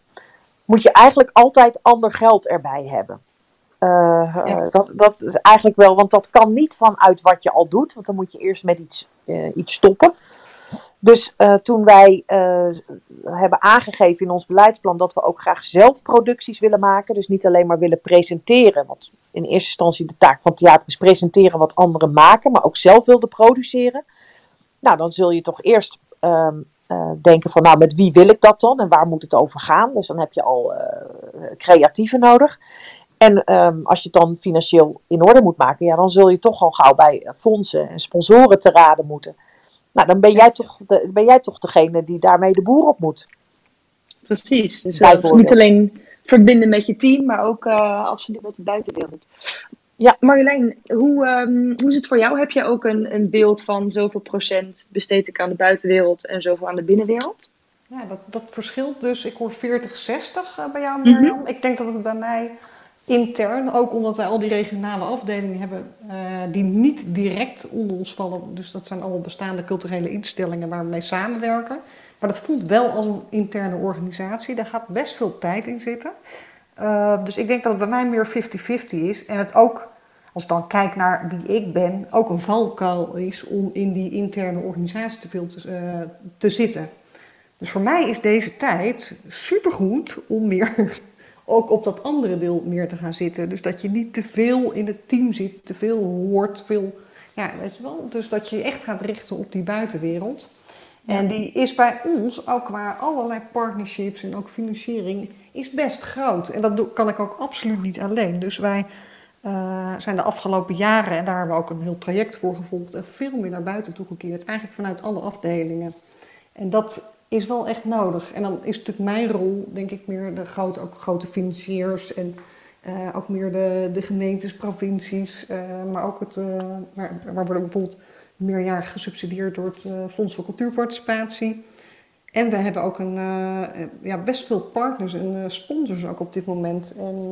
moet je eigenlijk altijd ander geld erbij hebben. Uh, ja. dat, dat is eigenlijk wel, want dat kan niet vanuit wat je al doet, want dan moet je eerst met iets, uh, iets stoppen. Dus uh, toen wij uh, hebben aangegeven in ons beleidsplan dat we ook graag zelf producties willen maken, dus niet alleen maar willen presenteren, want in eerste instantie de taak van theater is presenteren wat anderen maken, maar ook zelf wilden produceren. Nou, dan zul je toch eerst um, uh, denken van, nou, met wie wil ik dat dan en waar moet het over gaan? Dus dan heb je al creatieven nodig. En um, als je het dan financieel in orde moet maken, ja, dan zul je toch al gauw bij fondsen en sponsoren te raden moeten. Nou, dan ben jij, toch de, ben jij toch degene die daarmee de boer op moet. Precies. Dus uh, niet alleen verbinden met je team, maar ook uh, absoluut met de buitenwereld. Ja. Marjolein, hoe, um, hoe is het voor jou? Heb je ook een, een beeld van zoveel procent besteed ik aan de buitenwereld en zoveel aan de binnenwereld? Ja, dat, dat verschilt dus. Ik hoor 40-60 uh, bij jou, Mirjam. Mm -hmm. Ik denk dat het bij mij intern, ook omdat wij al die regionale afdelingen hebben uh, die niet direct onder ons vallen. Dus dat zijn allemaal bestaande culturele instellingen waar we mee samenwerken. Maar dat voelt wel als een interne organisatie. Daar gaat best veel tijd in zitten. Uh, dus ik denk dat het bij mij meer 50-50 is. En het ook, als ik dan kijk naar wie ik ben, ook een valkuil is om in die interne organisatie te veel te, uh, te zitten. Dus voor mij is deze tijd supergoed om meer ook op dat andere deel meer te gaan zitten. Dus dat je niet te veel in het team zit, te veel hoort, veel, ja, weet je wel. Dus dat je je echt gaat richten op die buitenwereld. En die is bij ons, ook qua allerlei partnerships en ook financiering, is best groot. En dat kan ik ook absoluut niet alleen. Dus wij uh, zijn de afgelopen jaren, en daar hebben we ook een heel traject voor gevolgd, en veel meer naar buiten toegekeerd. Eigenlijk vanuit alle afdelingen. En dat is wel echt nodig. En dan is natuurlijk mijn rol, denk ik, meer de grote, ook grote financiers en uh, ook meer de, de gemeentes, provincies, uh, maar ook het, uh, waar, waar worden bijvoorbeeld meerjarig gesubsidieerd door het Fonds voor Cultuurparticipatie. En we hebben ook een, ja, best veel partners en sponsors ook op dit moment. En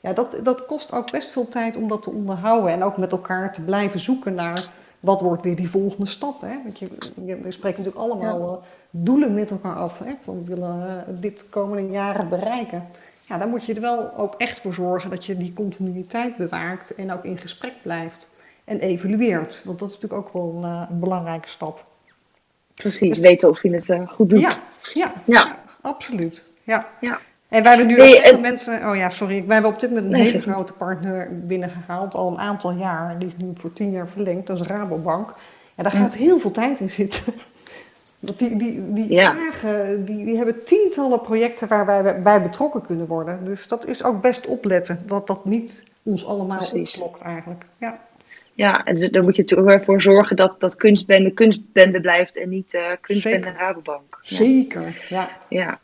Ja, dat, dat kost ook best veel tijd om dat te onderhouden. En ook met elkaar te blijven zoeken naar wat wordt weer die volgende stap. Hè? Want je, je, we spreken natuurlijk allemaal doelen met elkaar af. Hè? Van we willen uh, dit komende jaren bereiken. Ja, dan moet je er wel ook echt voor zorgen dat je die continuïteit bewaakt en ook in gesprek blijft en evalueert. Want dat is natuurlijk ook wel een, uh, een belangrijke stap. Precies, dus, weten of je het goed doet. Ja, ja, ja. ja absoluut. Ja. ja. En wij hebben nu Nee, op dit en- moment, eh, oh ja, sorry, wij hebben op dit moment een Nee, hele grote partner binnengehaald, al een aantal jaar. Die is nu voor tien jaar verlengd, dat is Rabobank. En daar gaat heel veel tijd in zitten. Want die, die, die Ja. vragen, die, die hebben tientallen projecten waar wij bij betrokken kunnen worden. Dus dat is ook best opletten, dat dat niet ons allemaal opslokt eigenlijk. Ja, Ja, en dus daar moet je natuurlijk wel voor zorgen dat, dat kunstbende kunstbende blijft en niet eh kunstbende Zeker. Rabobank. Ja. zeker. Ja. Ja.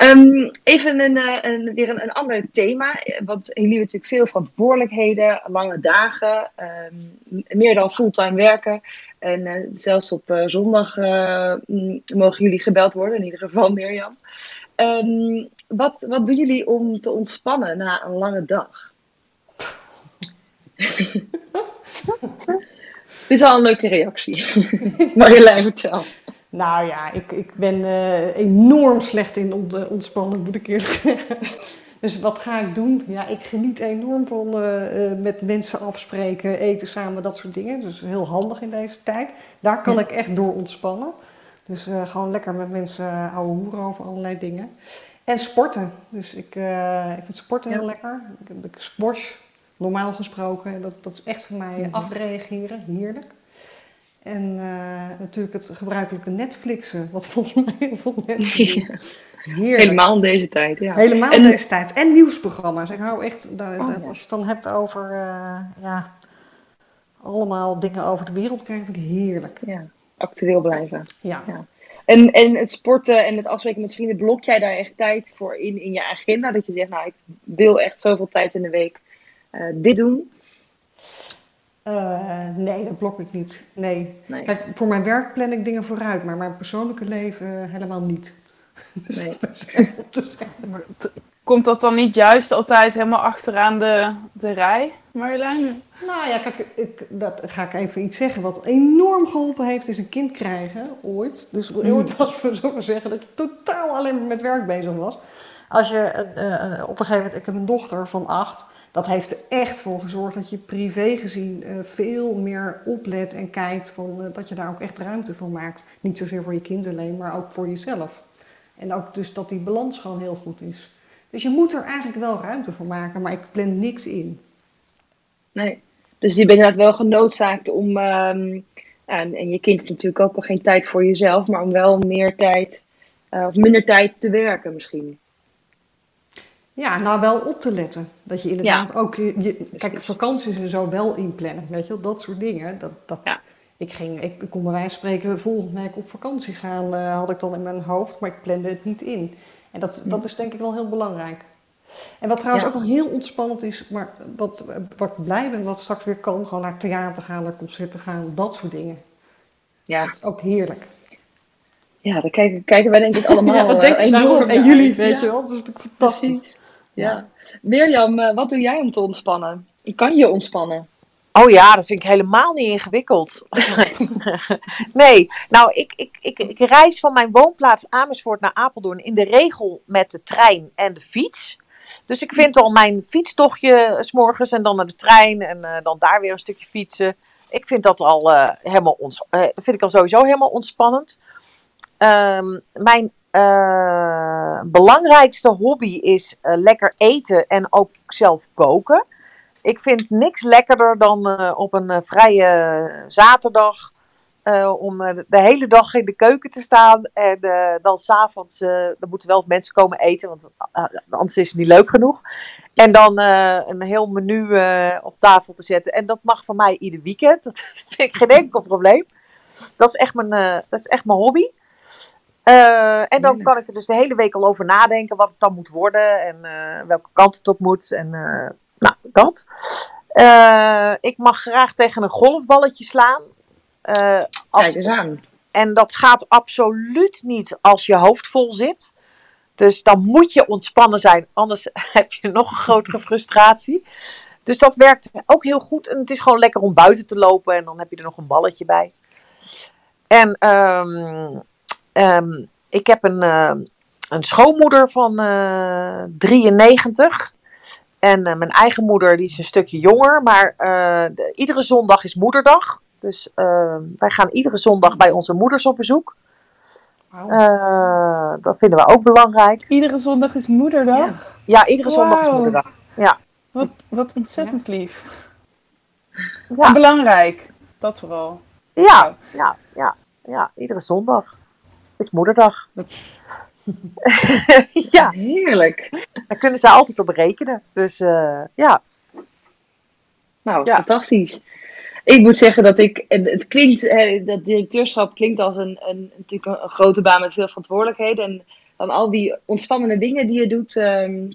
Ehm, even een, eh, een, weer een, een ander thema. eh, Want jullie hebben natuurlijk veel verantwoordelijkheden, lange dagen, ehm, meer dan fulltime werken. En eh, zelfs op zondag mogen jullie gebeld worden, in ieder geval Mirjam. Ehm, wat, wat doen jullie om te ontspannen na een lange dag? Dit is al een leuke reactie. Marjolein, vertel. Nou ja, ik, ik ben eh, enorm slecht in ont, eh, ontspannen, moet ik eerlijk zeggen. Dus wat ga ik doen? Ja, ik geniet enorm van eh, met mensen afspreken, eten samen, dat soort dingen. Dus heel handig in deze tijd. Daar kan ik echt door ontspannen. Dus gewoon lekker met mensen uh, ouwe hoeren over allerlei dingen. En sporten. Dus ik, ik vind sporten heel lekker. Ik heb de squash, normaal gesproken. Dat, dat is echt voor mij afreageren, heerlijk. En eh, natuurlijk het gebruikelijke Netflixen, wat volgens mij heel veel mensen. Helemaal in deze tijd. Ja. Helemaal En- in deze tijd. En nieuwsprogramma's. Ik hou echt, Oh, als je het dan hebt over, eh, ja, allemaal dingen over de wereld krijgen, vind ik heerlijk. Ja, actueel blijven. Ja. Ja. En, en het sporten en het afspreken met vrienden, blok jij daar echt tijd voor in, in je agenda? Dat je zegt, nou, ik wil echt zoveel tijd in de week eh, dit doen. Eh, nee, dat blok ik niet. Nee. Nee. Kijk, voor mijn werk plan ik dingen vooruit, maar mijn persoonlijke leven eh, helemaal niet. Dus Nee. Komt dat dan niet juist altijd helemaal achteraan de, de rij, Marjolein? Nou ja, kijk, ik, dat ga ik even iets zeggen. Wat enorm geholpen heeft, is een kind krijgen, ooit. Dus ooit was, we zo maar zeggen, dat je totaal alleen maar met werk bezig was. Als je eh, eh, op een gegeven moment, ik heb een dochter van acht. Dat heeft er echt voor gezorgd dat je privé gezien eh, veel meer oplet en kijkt van, eh, dat je daar ook echt ruimte voor maakt. Niet zozeer voor je kind alleen, maar ook voor jezelf. En ook dus dat die balans gewoon heel goed is. Dus je moet er eigenlijk wel ruimte voor maken, maar ik plan niks in. Nee. Dus je bent inderdaad wel genoodzaakt om, ehm, en, en je kind is natuurlijk ook al geen tijd voor jezelf, maar om wel meer tijd, eh, of minder tijd te werken misschien. Ja, nou wel op te letten. Dat je inderdaad ook... Je, je- kijk, vakanties en zo wel inplannen. Weet je wel, dat soort dingen. Dat, dat, Ja. Ik, ging, ik kon bij wijze van spreken volgende week op vakantie gaan. eh, had ik dan in mijn hoofd, maar ik plande het niet in. En dat, dat is denk ik wel heel belangrijk. En wat trouwens Ja. ook wel heel ontspannend is, maar wat, wat ik blij ben, wat straks weer kan, gewoon naar theater gaan, naar concerten gaan, dat soort dingen. Ja, Ook heerlijk. ja daar kijken, kijken wij denk ik allemaal ja, dat denk eh, ik enorm. En jullie, weet Ja, je wel. Dat is natuurlijk fantastisch. Precies. Ja. Mirjam, eh, wat doe jij om te ontspannen? Kan je ontspannen? Oh ja, dat vind ik helemaal niet ingewikkeld. nee, nou, ik, ik, ik, ik reis van mijn woonplaats Amersfoort naar Apeldoorn in de regel met de trein en de fiets. Dus ik vind al mijn fietstochtje s morgens en dan naar de trein en eh, dan daar weer een stukje fietsen. Ik vind dat al eh, helemaal ons, eh, vind ik al sowieso helemaal ontspannend. Ehm, mijn eh, belangrijkste hobby is eh, lekker eten en ook zelf koken. Ik vind niks lekkerder dan eh, op een vrije zaterdag om de hele dag in de keuken te staan. En dan s'avonds, er moeten wel mensen komen eten, want anders is het niet leuk genoeg. En dan een heel menu op tafel te zetten. En dat mag van mij ieder weekend. Dat vind ik geen enkel probleem. Dat is echt mijn, dat is echt mijn hobby. Eh, en dan kan ik er dus de hele week al over nadenken wat het dan moet worden. En eh, welke kant het op moet. En eh, nou, dat. Ik mag graag tegen een golfballetje slaan. Als- Kijk eens aan. en dat gaat absoluut niet als je hoofd vol zit. Dus dan moet je ontspannen zijn, anders heb je nog een grotere frustratie. Dus dat werkt ook heel goed. En het is gewoon lekker om buiten te lopen en dan heb je er nog een balletje bij. En ehm, ehm, ik heb een, eh, een schoonmoeder van eh 93. En eh, mijn eigen moeder die is een stukje jonger. Maar eh, de- iedere zondag is moederdag. Dus eh, wij gaan iedere zondag bij onze moeders op bezoek. Eh, dat vinden we ook belangrijk. Iedere zondag is moederdag. Ja. Ja, iedere zondag is moederdag. Wat, wat ontzettend lief. En Ja, belangrijk. Dat vooral. ja, ja, ja, ja, iedere zondag is moederdag. ja, Heerlijk. daar kunnen ze altijd op rekenen. Dus eh, ja, Nou, Ja. fantastisch. Ik moet zeggen dat ik, het klinkt, eh, dat directeurschap klinkt als een, een, natuurlijk een, een grote baan met veel verantwoordelijkheden. En dan al die ontspannende dingen die je doet, ehm,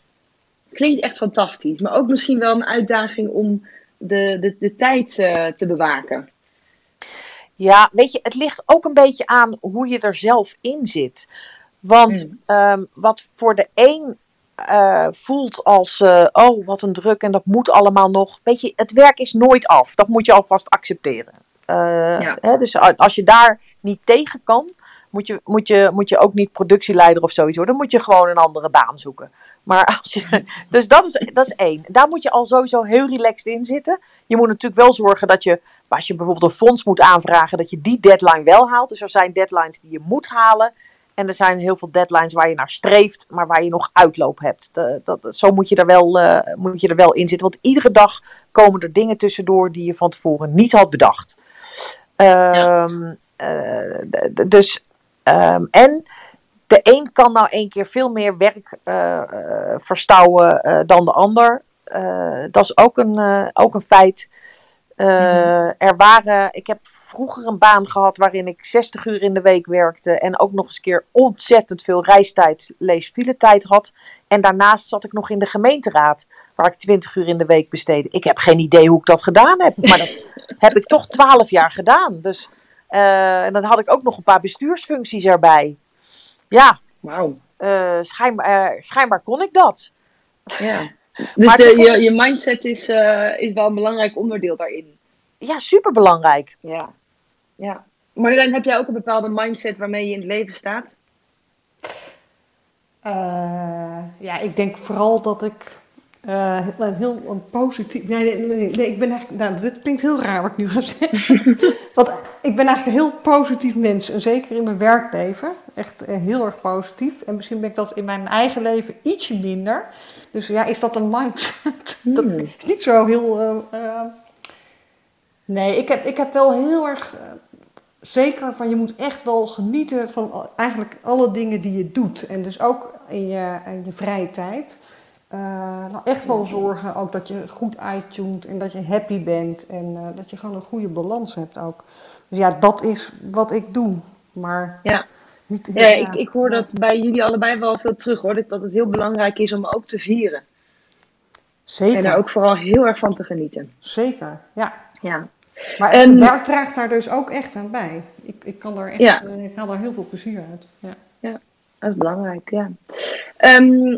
klinkt echt fantastisch. Maar ook misschien wel een uitdaging om de, de, de tijd eh, te bewaken. Ja, weet je, het ligt ook een beetje aan hoe je er zelf in zit. Want Mm. ehm, wat voor de een eh, voelt als, eh, oh wat een druk en dat moet allemaal nog. Weet je, het werk is nooit af. Dat moet je alvast accepteren. Eh, Ja. hè, dus als je daar niet tegen kan, moet je, moet, je, moet je ook niet productieleider of zoiets worden. Dan moet je gewoon een andere baan zoeken. Maar als je, dus dat is, dat is één. Daar moet je al sowieso heel relaxed in zitten. Je moet natuurlijk wel zorgen dat je, als je bijvoorbeeld een fonds moet aanvragen, dat je die deadline wel haalt. Dus er zijn deadlines die je moet halen. En er zijn heel veel deadlines waar je naar streeft, maar waar je nog uitloop hebt. De- dat, zo moet je, er wel, eh, moet je er wel in zitten. Want iedere dag komen er dingen tussendoor die je van tevoren niet had bedacht. D- dus, ehm, en de een kan nou één keer veel meer werk eh, eh, verstouwen eh, dan de ander. Dat is ook een, ook een feit. Eh, Er waren, ik heb vroeger een baan gehad waarin ik 60 uur in de week werkte en ook nog eens een keer ontzettend veel reistijd, lees tijd had. En daarnaast zat ik nog in de gemeenteraad, waar ik 20 uur in de week besteedde. Ik heb geen idee hoe ik dat gedaan heb, maar dat heb ik toch 12 jaar gedaan. Dus, en dan had ik ook nog een paar bestuursfuncties erbij. Ja, Wauw. eh, schijnbaar, eh, schijnbaar kon ik dat. Ja. Dus de, je, je mindset is, eh, is wel een belangrijk onderdeel daarin. Ja, superbelangrijk. Ja. ja. Marjolein, heb jij ook een bepaalde mindset waarmee je in het leven staat? Eh, ja, ik denk vooral dat ik eh, heel, heel een positief. Nee, nee, nee, nee, ik ben eigenlijk. Nou, dit klinkt heel raar wat ik nu ga zeggen. Want ik ben eigenlijk een heel positief mens. En zeker in mijn werkleven. Echt eh, heel erg positief. En misschien ben ik dat in mijn eigen leven ietsje minder. Dus ja, is dat een mindset? Dat Hmm. is niet zo heel. eh, nee, ik heb, ik heb wel heel erg. zeker van je moet echt wel genieten van eigenlijk alle dingen die je doet. En dus ook in je, in je vrije tijd. Eh, nou echt wel zorgen ook dat je goed uittunt en dat je happy bent. En eh, dat je gewoon een goede balans hebt ook. Dus ja, dat is wat ik doe. Maar Ja. niet Ja, ik, ik hoor dat bij jullie allebei wel veel terug hoor. Dat, het heel belangrijk is om ook te vieren. Zeker, En daar ook vooral heel erg van te genieten. zeker. Ja. Ja. Maar En- werk draagt daar dus ook echt aan bij. Ik, ik kan daar echt, Ja. eh, ik haal daar heel veel plezier uit. Ja. Dat is belangrijk, ja. Ehm,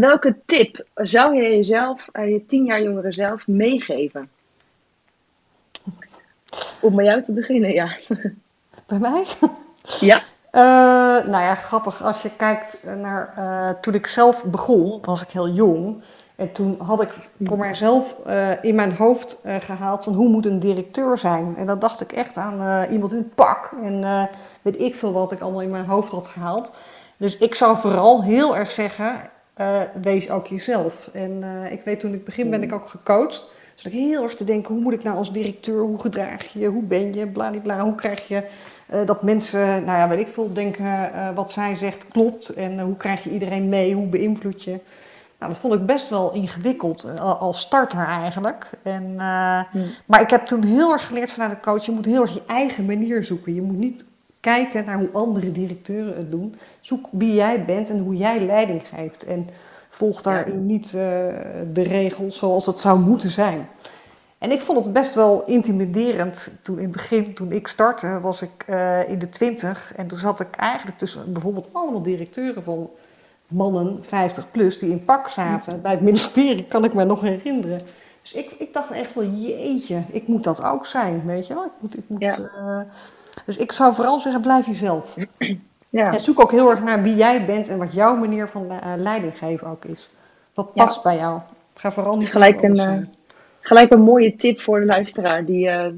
welke tip zou je jezelf, eh, je tien jaar jongere zelf, meegeven? Om bij jou te beginnen, ja. Bij mij? Ja. Eh, nou ja, grappig. Als je kijkt naar eh, toen ik zelf begon, was ik heel jong. En toen had ik voor mijzelf eh, in mijn hoofd eh, gehaald van hoe moet een directeur zijn. En dan dacht ik echt aan iemand in het pak. En weet ik veel wat ik allemaal in mijn hoofd had gehaald. Dus ik zou vooral heel erg zeggen, eh, wees ook jezelf. En eh, ik weet toen ik begin ben ik ook gecoacht. Dus ik heel erg te denken, hoe moet ik nou als directeur, hoe gedraag je je, hoe ben je, bladibla, hoe krijg je eh, dat mensen, nou ja, weet ik veel, denken wat zij zegt klopt. En hoe krijg je iedereen mee, hoe beïnvloed je. Nou, dat vond ik best wel ingewikkeld al- als starter eigenlijk. En, Hmm. Maar ik heb toen heel erg geleerd vanuit de coach, je moet heel erg je eigen manier zoeken. Je moet niet kijken naar hoe andere directeuren het doen. Zoek wie jij bent en hoe jij leiding geeft. En volg daarin niet eh, de regels zoals het zou moeten zijn. En ik vond het best wel intimiderend toen in het begin, toen ik startte, was ik eh, in de twintig. En toen zat ik eigenlijk tussen bijvoorbeeld allemaal directeuren van mannen, 50 plus, die in pak zaten. Bij het ministerie kan ik me nog herinneren. Dus ik, ik dacht echt wel, jeetje, ik moet dat ook zijn, weet je wel. Ik moet, ik moet, Ja. eh, dus ik zou vooral zeggen, blijf jezelf. Ja. En zoek ook heel erg naar wie jij bent en wat jouw manier van eh, leiding geven ook is. Wat Ja. past bij jou. Ga vooral niet gelijk een, zijn. Gelijk een mooie tip voor de luisteraar die Ja.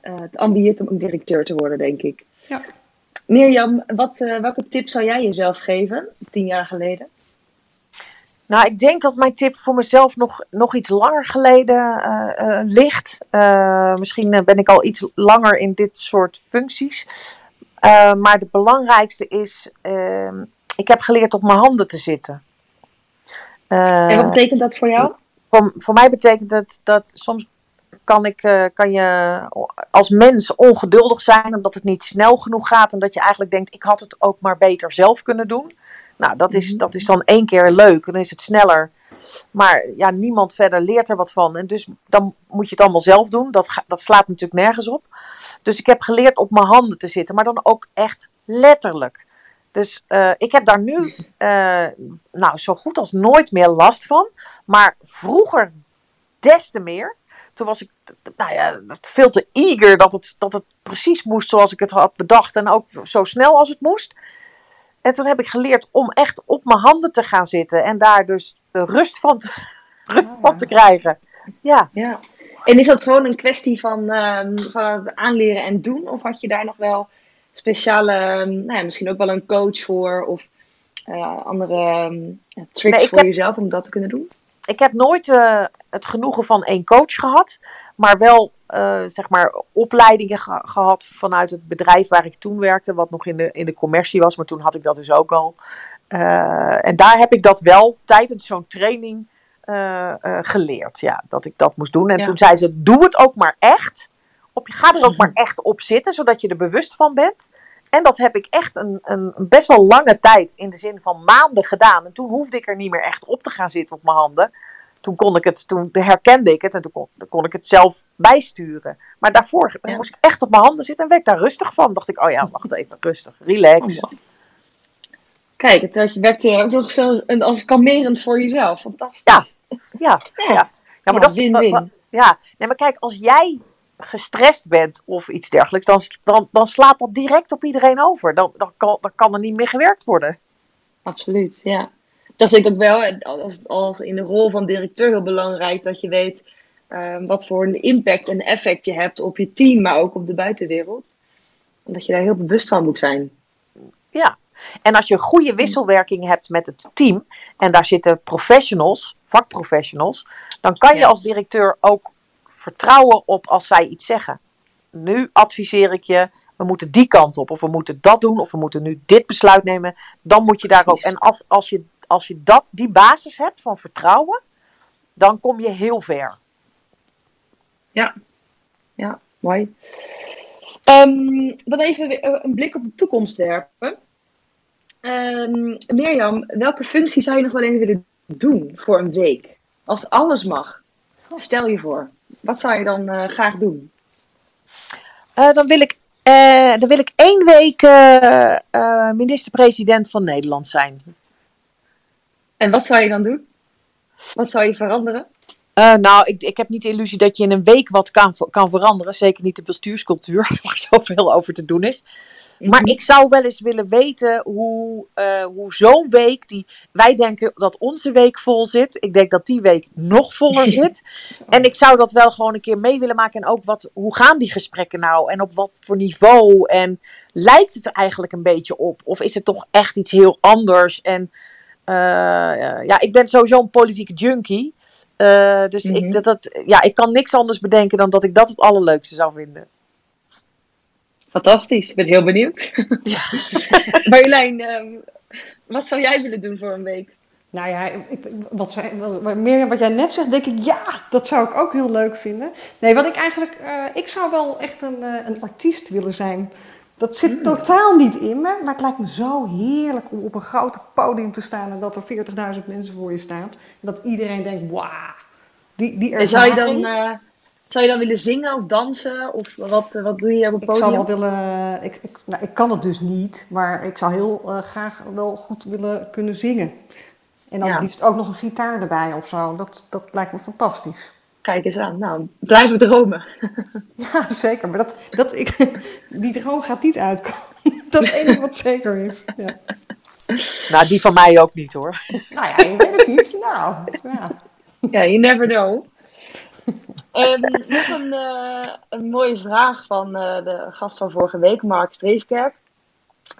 eh, het ambieert om directeur te worden, denk ik. Ja. Mirjam, wat, welke tip zou jij jezelf geven, tien jaar geleden? Nou, ik denk dat mijn tip voor mezelf nog, nog iets langer geleden eh, eh, ligt. Eh, misschien ben ik al iets langer in dit soort functies. Maar het belangrijkste is, ehm, ik heb geleerd op mijn handen te zitten. En wat betekent dat voor jou? voor, voor mij betekent het dat soms kan, ik, eh, kan je als mens ongeduldig zijn omdat het niet snel genoeg gaat en dat je eigenlijk denkt, ik had het ook maar beter zelf kunnen doen. Nou, dat is, dat is dan één keer leuk dan is het sneller. Maar ja, niemand verder leert er wat van. En dus dan moet je het allemaal zelf doen. Dat, ga- dat slaat natuurlijk nergens op. Dus ik heb geleerd op mijn handen te zitten, maar dan ook echt letterlijk. Dus eh, ik heb daar nu eh, nou, zo goed als nooit meer last van. Maar vroeger des te meer. Toen was ik nou ja, veel te eager dat het, dat het precies moest zoals ik het had bedacht. En ook zo snel als het moest. En toen heb ik geleerd om echt op mijn handen te gaan zitten. En daar dus de rust van te, rust van te krijgen. Ja, Ja. En is dat gewoon een kwestie van, ehm, van het aanleren en doen? Of had je daar nog wel speciale, ehm, nou ja, misschien ook wel een coach voor? Of eh, andere ehm, tricks Nee, voor heb- jezelf om dat te kunnen doen? Ik heb nooit eh, het genoegen van één coach gehad. Maar wel eh, zeg maar opleidingen ge- gehad vanuit het bedrijf waar ik toen werkte. Wat nog in de, in de commercie was. Maar toen had ik dat dus ook al. Eh, en daar heb ik dat wel tijdens zo'n training geleerd. Ja, dat ik dat moest doen. En Ja. toen zei ze, doe het ook maar echt. Op, ga er ook maar echt op zitten, zodat je er bewust van bent. En dat heb ik echt een, een, best wel lange tijd, in de zin van maanden gedaan. En toen hoefde ik er niet meer echt op te gaan zitten op mijn handen. Toen, kon ik het, toen herkende ik het en toen kon, ik het zelf bijsturen. Maar daarvoor Ja. moest ik echt op mijn handen zitten en werd ik daar rustig van. dacht ik, oh ja, wacht even, rustig, relax. Oh, Kijk, het werd- je werkte ook nog zo een- als kalmerend voor jezelf. Fantastisch. Ja, ja, Ja. ja. Ja, maar dat wa- wa- Ja, nee, maar kijk, als jij gestrest bent of iets dergelijks, dan, dan, dan slaat dat direct op iedereen over. Dan, dan, kan, dan kan er niet meer gewerkt worden. Absoluut, ja. Dat is ik ook wel, en als, als in de rol van directeur heel belangrijk, dat je weet ehm, wat voor een impact en effect je hebt op je team, maar ook op de buitenwereld. En dat je daar heel bewust van moet zijn. Ja. En als je een goede wisselwerking hebt met het team, en daar zitten professionals, vakprofessionals, dan kan je Ja. als directeur ook vertrouwen op als zij iets zeggen. Nu adviseer ik je, we moeten die kant op, of we moeten dat doen, of we moeten nu dit besluit nemen. Dan moet je daar ook. En als, als je, als je dat, die basis hebt van vertrouwen, dan kom je heel ver. Ja, mooi. Ehm, dan even eh, een blik op de toekomst werpen. Ehm, Mirjam, welke functie zou je nog wel eens willen doen voor een week? Als alles mag. Stel je voor. Wat zou je dan eh, graag doen? Eh, dan, wil ik, eh, dan wil ik één week minister-president van Nederland zijn. En wat zou je dan doen? Wat zou je veranderen? Nou, ik, ik heb niet de illusie dat je in een week wat kan, kan veranderen. Zeker niet de bestuurscultuur, waar zoveel over te doen is. Maar Mhm. ik zou wel eens willen weten hoe, eh, hoe zo'n week, die, wij denken dat onze week vol zit. Ik denk dat die week nog voller zit. En ik zou dat wel gewoon een keer mee willen maken. En ook wat, hoe gaan die gesprekken nou? En op wat voor niveau? En lijkt het er eigenlijk een beetje op? Of is het toch echt iets heel anders? En eh, ja, ik ben sowieso een politieke junkie. Eh, dus Mhm. ik, dat, dat, ja, ik kan niks anders bedenken dan dat ik dat het allerleukste zou vinden. Fantastisch, ik ben heel benieuwd. Marjolein, ehm, wat zou jij willen doen voor een week? Nou ja, ik, wat, zij, wat, jij net zegt, denk ik, ja, dat zou ik ook heel leuk vinden. Nee, wat ik eigenlijk, eh, ik zou wel echt een, eh, een artiest willen zijn. Dat zit totaal niet in me, maar het lijkt me zo heerlijk om op een groot podium te staan en dat er 40.000 mensen voor je staan. En dat iedereen denkt, wauw, die, die En zou je dan, eh, Zou je dan willen zingen of dansen? Of wat, wat doe je op het Ik podium? zou wel willen, ik, ik, nou, ik kan het dus niet, maar ik zou heel eh, graag wel goed willen kunnen zingen. En dan Ja. liefst ook nog een gitaar erbij of zo. Dat, dat lijkt me fantastisch. Kijk eens aan. Nou, blijven dromen. Ja, zeker. Maar dat, dat, ik, die droom gaat niet uitkomen. Dat is het enige wat zeker is. Ja. Nou, die van mij ook niet hoor. Nou ja, ik weet het niet. Nou, ja. Ja, you never know. Ehm, nog een, eh, een mooie vraag van eh, de gast van vorige week, Mark Streefkerk.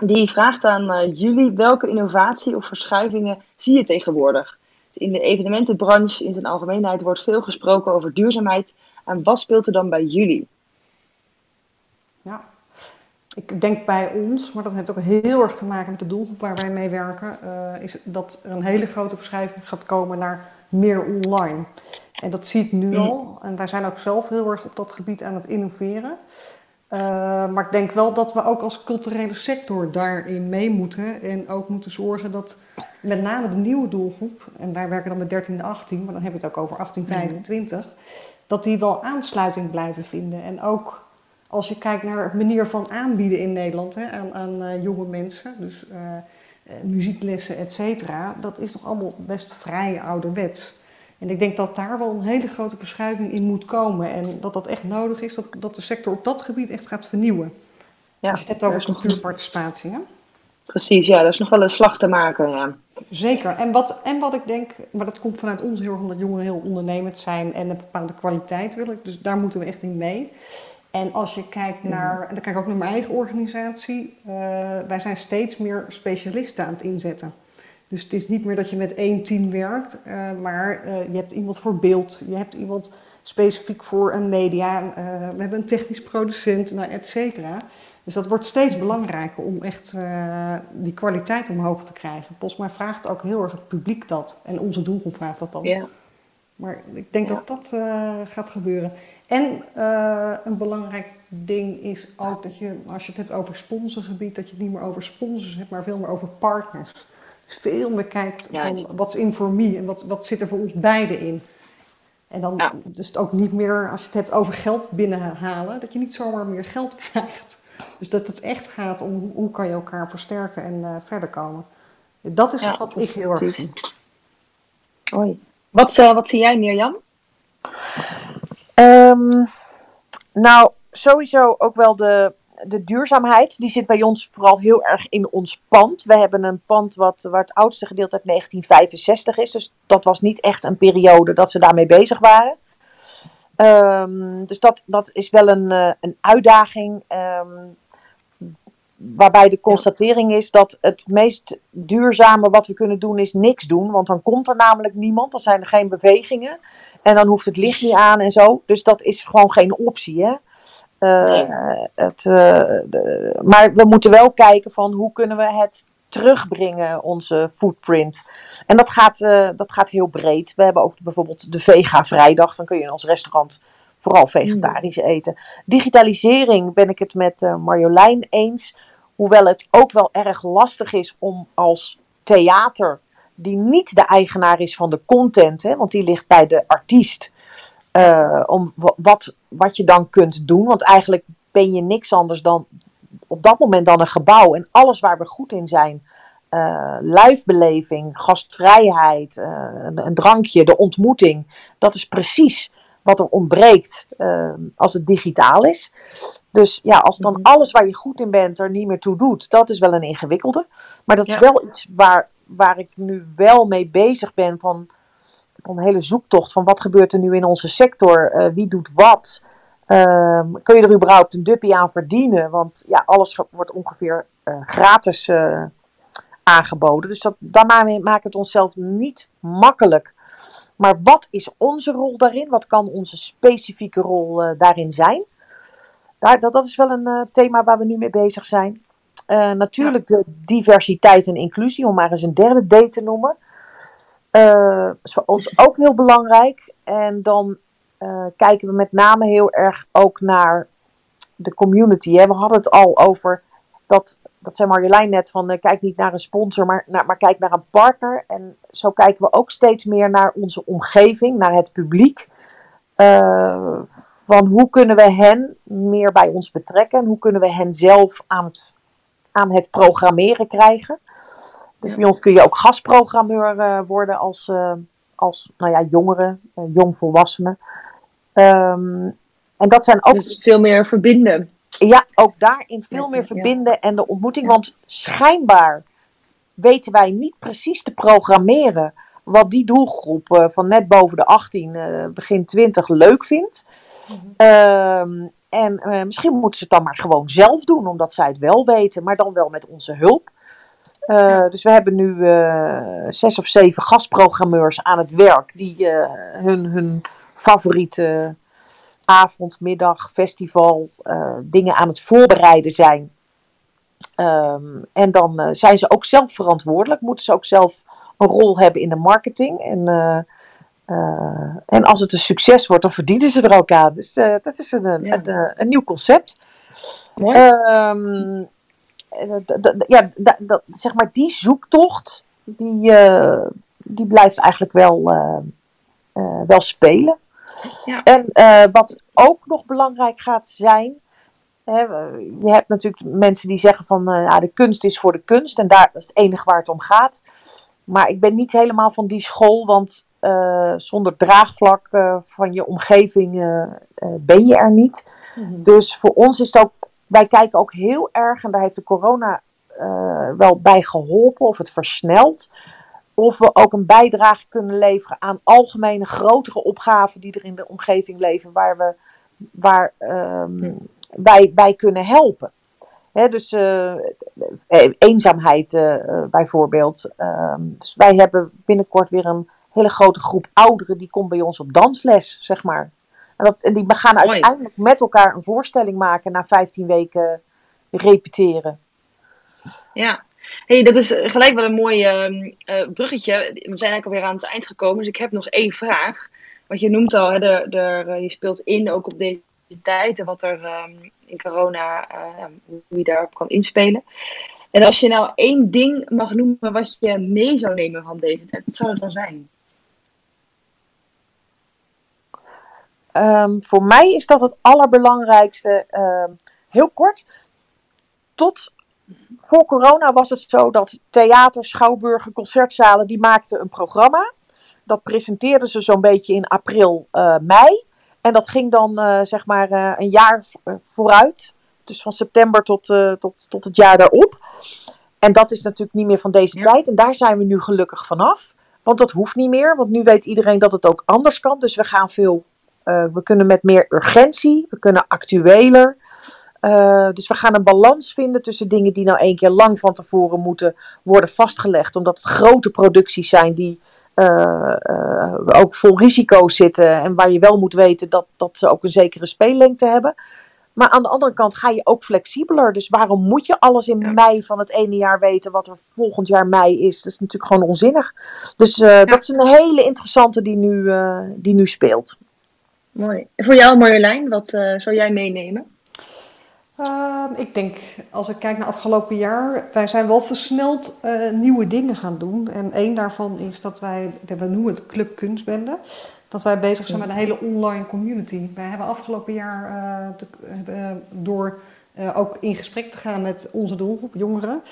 Die vraagt aan eh, jullie welke innovatie of verschuivingen zie je tegenwoordig? In de evenementenbranche in zijn algemeenheid wordt veel gesproken over duurzaamheid. En wat speelt er dan bij jullie? ja. Ik denk bij ons, maar dat heeft ook heel erg te maken met de doelgroep waar wij mee werken, eh, is dat er een hele grote verschuiving gaat komen naar meer online. En dat zie ik nu al. En wij zijn ook zelf heel erg op dat gebied aan het innoveren. Eh, maar ik denk wel dat we ook als culturele sector daarin mee moeten. En ook moeten zorgen dat met name de nieuwe doelgroep, en wij werken dan met 13 18, maar dan hebben we het ook over 18, 25, dat die wel aansluiting blijven vinden. En ook als je kijkt naar de manier van aanbieden in Nederland hè, aan, aan eh, jonge mensen, dus eh, eh, muzieklessen, et cetera, dat is nog allemaal best vrij ouderwets. En ik denk dat daar wel een hele grote verschuiving in moet komen. En dat dat echt nodig is, dat, dat de sector op dat gebied echt gaat vernieuwen. Ja, Als je het hebt over cultuurparticipatie. Hè? Precies, ja, dat is nog wel een slag te maken. Ja. Zeker. En wat, en wat ik denk, maar dat komt vanuit ons heel erg omdat jongeren heel ondernemend zijn en een bepaalde kwaliteit willen. Dus daar moeten we echt in mee. En als je kijkt naar, en dan kijk ik ook naar mijn eigen organisatie, eh, wij zijn steeds meer specialisten aan het inzetten. Dus het is niet meer dat je met één team werkt, eh, maar eh, je hebt iemand voor beeld, je hebt iemand specifiek voor een media, eh, we hebben een technisch producent, nou, et cetera. Dus dat wordt steeds belangrijker om echt eh, die kwaliteit omhoog te krijgen. Volgens mij vraagt ook heel erg het publiek dat. En onze doelgroep vraagt dat dan. Ja. Maar ik denk Ja. dat dat eh, gaat gebeuren. En eh, een belangrijk ding is ook dat je, als je het hebt over sponsorgebied, dat je het niet meer over sponsors hebt, maar veel meer over partners. Dus veel meer kijkt van wat is in voor me en wat, wat zit er voor ons beiden in. En dan Ja. dus het ook niet meer, als je het hebt over geld binnenhalen, dat je niet zomaar meer geld krijgt. Dus dat het echt gaat om hoe- kan je elkaar versterken en eh, verder komen. Dat is Ja, wat ik heel erg zie. Hoi. Wat, eh, wat zie jij, Mirjam? Ehm, nou, sowieso ook wel de, de duurzaamheid. Die zit bij ons vooral heel erg in ons pand. We hebben een pand wat, waar het oudste gedeelte uit 1965 is. Dus dat was niet echt een periode dat ze daarmee bezig waren. Ehm, dus dat, dat is wel een, eh, een uitdaging. ehm, waarbij de constatering is dat het meest duurzame wat we kunnen doen is niks doen. Want dan komt er namelijk niemand, dan zijn er geen bewegingen. En dan hoeft het licht niet aan en zo. Dus dat is gewoon geen optie. Hè? Eh, het, eh, de- maar we moeten wel kijken van hoe kunnen we het terugbrengen, onze footprint. En dat gaat, eh, dat gaat heel breed. We hebben ook bijvoorbeeld de Vega Vrijdag. Dan kun je in ons restaurant vooral vegetarisch eten. Digitalisering ben ik het met Marjolein eens. Hoewel het ook wel erg lastig is om als theater, die niet de eigenaar is van de content, hè, want die ligt bij de artiest, eh, om wa- wat, wat je dan kunt doen. Want eigenlijk ben je niks anders dan op dat moment dan een gebouw. En alles waar we goed in zijn, lijfbeleving, gastvrijheid, eh, een, een drankje, de ontmoeting, dat is precies wat er ontbreekt als het digitaal is. Dus ja, als dan alles waar je goed in bent er niet meer toe doet, dat is wel een ingewikkelde. Maar dat is wel iets waar, waar ik nu wel mee bezig ben van, van een hele zoektocht van wat gebeurt er nu in onze sector, eh, wie doet wat. Ehm, kun je er überhaupt een duppie aan verdienen? Want ja, alles wordt ongeveer eh, gratis eh, aangeboden. Dus dat, daarmee maakt het onszelf niet makkelijk. Maar wat is onze rol daarin? Wat kan onze specifieke rol daarin zijn? Daar, dat, dat is wel een thema waar we nu mee bezig zijn. Eh, natuurlijk de diversiteit en inclusie, om maar eens een derde D te noemen. Eh, is voor ons ook heel belangrijk. En dan eh, kijken we met name heel erg ook naar de community. Hè. We hadden het al over dat, dat zei Marjolein net, van kijk niet naar een sponsor, maar, naar, maar kijk naar een partner. En zo kijken we ook steeds meer naar onze omgeving, naar het publiek. Van hoe kunnen we hen meer bij ons betrekken en hoe kunnen we hen zelf aan het, aan het programmeren krijgen. Dus bij ons kun je ook gastprogrammeur uh, worden als, uh, als nou ja, jongeren, uh, jongvolwassenen. Um, en dat zijn ook. Dus veel meer verbinden. Ja, ook daarin veel meer verbinden ja. en de ontmoeting. Want schijnbaar weten wij niet precies te programmeren wat die doelgroep uh, van net boven de 18, uh, begin 20 leuk vindt. Mm-hmm. Um, en uh, misschien moeten ze het dan maar gewoon zelf doen, omdat zij het wel weten, maar dan wel met onze hulp. Ja. Dus we hebben nu zes of zeven gastprogrammeurs aan het werk die hun, hun favoriete avond, middag, festival dingen aan het voorbereiden zijn. Um, en dan zijn ze ook zelf verantwoordelijk, moeten ze ook zelf een rol hebben in de marketing. En, uh, uh, en als het een succes wordt, dan verdienen ze er ook aan. Dus uh, dat is een, een, ja. een, een, nieuw concept. Um, ja, zeg maar die zoektocht, die, die blijft eigenlijk wel, wel spelen. Ja. En wat ook nog belangrijk gaat zijn, je hebt natuurlijk mensen die zeggen van ja, de kunst is voor de kunst en daar, dat is het enige waar het om gaat. Maar ik ben niet helemaal van die school, want uh, zonder draagvlak uh, van je omgeving uh, ben je er niet. Mm-hmm. Dus voor ons is het ook, wij kijken ook heel erg, en daar heeft de corona wel bij geholpen of het versnelt. Of we ook een bijdrage kunnen leveren aan algemene grotere opgaven die er in de omgeving leven, waar, we, waar um, wij bij kunnen helpen. He, dus uh, eenzaamheid uh, bijvoorbeeld. Uh, dus wij hebben binnenkort weer een hele grote groep ouderen die komt bij ons op dansles, zeg maar. En, dat, en die gaan Mooi. uiteindelijk met elkaar een voorstelling maken na 15 weken repeteren. Ja, hey, dat is gelijk wel een mooi uh, bruggetje. We zijn eigenlijk alweer aan het eind gekomen, dus ik heb nog één vraag. Want je noemt al, hè, de, de, je speelt in ook op deze tijd en wat er um, in corona, uh, hoe je daarop kan inspelen. En als je nou één ding mag noemen wat je mee zou nemen van deze tijd, wat zou het dan zijn? Um, voor mij is dat het allerbelangrijkste. Um, heel kort. Tot voor corona was het zo dat theater, schouwburgen, concertzalen, die maakten een programma. Dat presenteerden ze zo'n beetje in april, uh, mei. En dat ging dan uh, zeg maar uh, een jaar vooruit. Dus van september tot, tot, tot het jaar daarop. En dat is natuurlijk niet meer van deze ja. tijd. En daar zijn we nu gelukkig vanaf. Want dat hoeft niet meer. Want nu weet iedereen dat het ook anders kan. Dus we gaan veel. We kunnen met meer urgentie. We kunnen actueler. dus we gaan een balans vinden tussen dingen die nou één keer lang van tevoren moeten worden vastgelegd. Omdat het grote producties zijn die uh, uh, ook vol risico's zitten en waar je wel moet weten dat, dat ze ook een zekere speellengte hebben. Maar aan de andere kant ga je ook flexibeler. Dus waarom moet je alles in ja. mei van het ene jaar weten wat er volgend jaar mei is? Dat is natuurlijk gewoon onzinnig. Dus ja. dat is een hele interessante die nu, die nu speelt. Mooi. Voor jou Marjolein, wat zou jij meenemen? Uh, ik denk, als ik kijk naar afgelopen jaar, wij zijn wel versneld uh, nieuwe dingen gaan doen. En één daarvan is dat wij, we noemen het Club Kunstbende, dat wij bezig zijn met een hele online community. Wij hebben afgelopen jaar uh, door ook in gesprek te gaan met onze doelgroep, jongeren,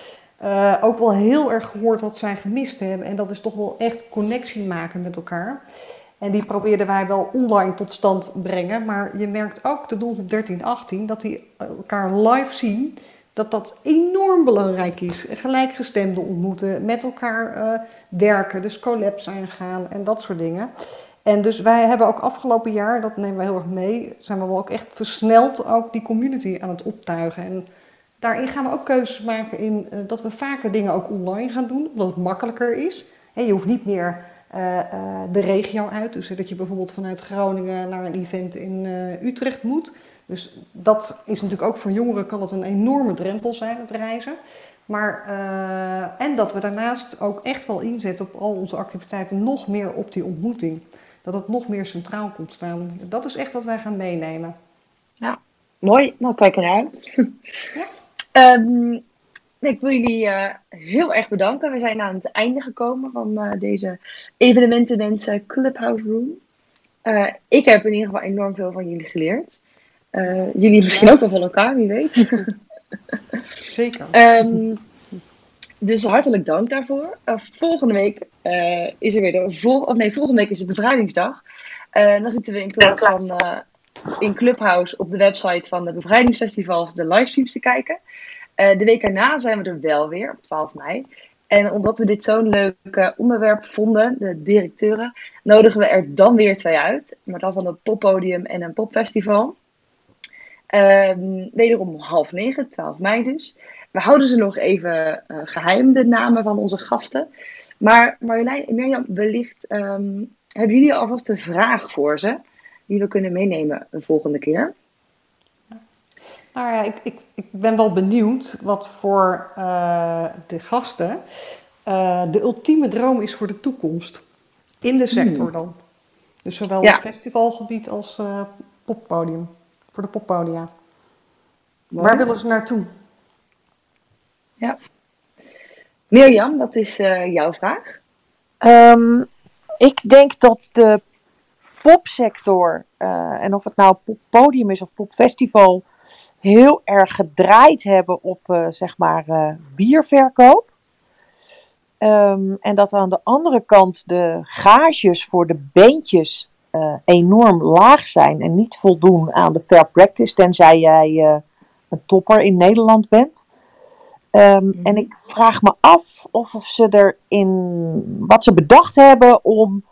ook wel heel erg gehoord wat zij gemist hebben. En dat is toch wel echt connectie maken met elkaar. En die probeerden wij wel online tot stand brengen. Maar je merkt ook de doelgroep 13, 18 dat die elkaar live zien. Dat dat enorm belangrijk is. Gelijkgestemden ontmoeten, met elkaar uh, werken, dus collabs aangaan en dat soort dingen. En dus wij hebben ook afgelopen jaar, dat nemen we heel erg mee, zijn we wel ook echt versneld ook die community aan het optuigen. En daarin gaan we ook keuzes maken in uh, dat we vaker dingen ook online gaan doen, omdat het makkelijker is. He, je hoeft niet meer uh, de regio uit. Dus dat je bijvoorbeeld vanuit Groningen naar een event in uh, Utrecht moet. Dus dat is natuurlijk ook voor jongeren kan het een enorme drempel zijn, het reizen. Maar, en dat we daarnaast ook echt wel inzetten op al onze activiteiten nog meer op die ontmoeting. Dat het nog meer centraal komt staan. Dat is echt wat wij gaan meenemen. Ja, mooi. Nou, kijk eruit. Ja. um, ik wil jullie uh, heel erg bedanken. We zijn aan het einde gekomen van uh, deze evenementenwensen Clubhouse Room. Eh, ik heb in ieder geval enorm veel van jullie geleerd. Jullie misschien ook wel van elkaar, wie weet. Zeker. Um, dus hartelijk dank daarvoor. Volgende week is er weer de vol of nee, volgende week is het bevrijdingsdag. dan zitten we in plaats van in Clubhouse op de website van de bevrijdingsfestivals de livestreams te kijken. De week erna zijn we er wel weer, op 12 mei. En omdat we dit zo'n leuk onderwerp vonden, de directeuren, nodigen we er dan weer twee uit. Maar dan van een poppodium en een popfestival. Um, wederom half negen, 12 mei dus. We houden ze nog even uh, geheim, de namen van onze gasten. Maar Marjolein en Mirjam, wellicht um, hebben jullie alvast een vraag voor ze, die we kunnen meenemen de volgende keer. Nou ja, ik, ik, ik ben wel benieuwd wat voor uh, de gasten uh, de ultieme droom is voor de toekomst. In de sector hmm. dan. Dus zowel ja. festivalgebied als uh, poppodium. Voor de poppodia. Waar willen ze naartoe? Ja. Mirjam, wat is jouw vraag? Um, ik denk dat de popsector, en of het nou poppodium is of popfestival heel erg gedraaid hebben op uh, zeg maar uh, bierverkoop. Um, en dat aan de andere kant de gages voor de bandjes uh, enorm laag zijn en niet voldoen aan de fair practice, tenzij jij een topper in Nederland bent. Um, mm-hmm. En ik vraag me af of ze er in wat ze bedacht hebben om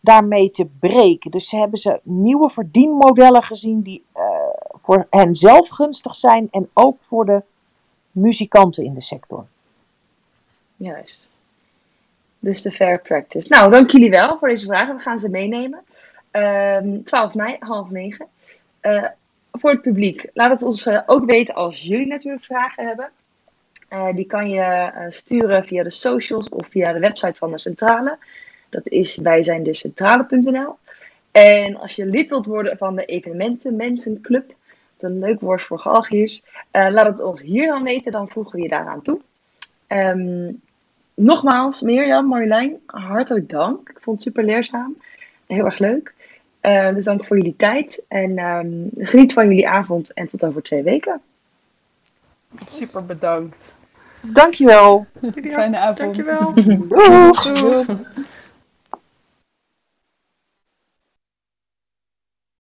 daarmee te breken. Dus hebben ze nieuwe verdienmodellen gezien die uh, voor hen zelf gunstig zijn en ook voor de muzikanten in de sector. Juist. Dus de fair practice. Nou, dank jullie wel voor deze vragen. We gaan ze meenemen. Uh, ehm, 12 mei, half negen. Uh, voor het publiek, laat het ons uh, ook weten als jullie natuurlijk vragen hebben. Uh, die kan je sturen via de socials of via de website van de centrale. Dat is wij zijn centrale.nl. En als je lid wilt worden van de evenementen Mensenclub, een leuk woord voor galgiers, uh, laat het ons hier dan weten, dan voegen we je daaraan toe. Um, nogmaals, Mirjam, Marjolein, hartelijk dank. Ik vond het super leerzaam. Heel erg leuk. Uh, dus dank voor jullie tijd. En um, geniet van jullie avond en tot over twee weken. Super bedankt. Dankjewel. Fijne avond. Dankjewel. Doeg. Doeg.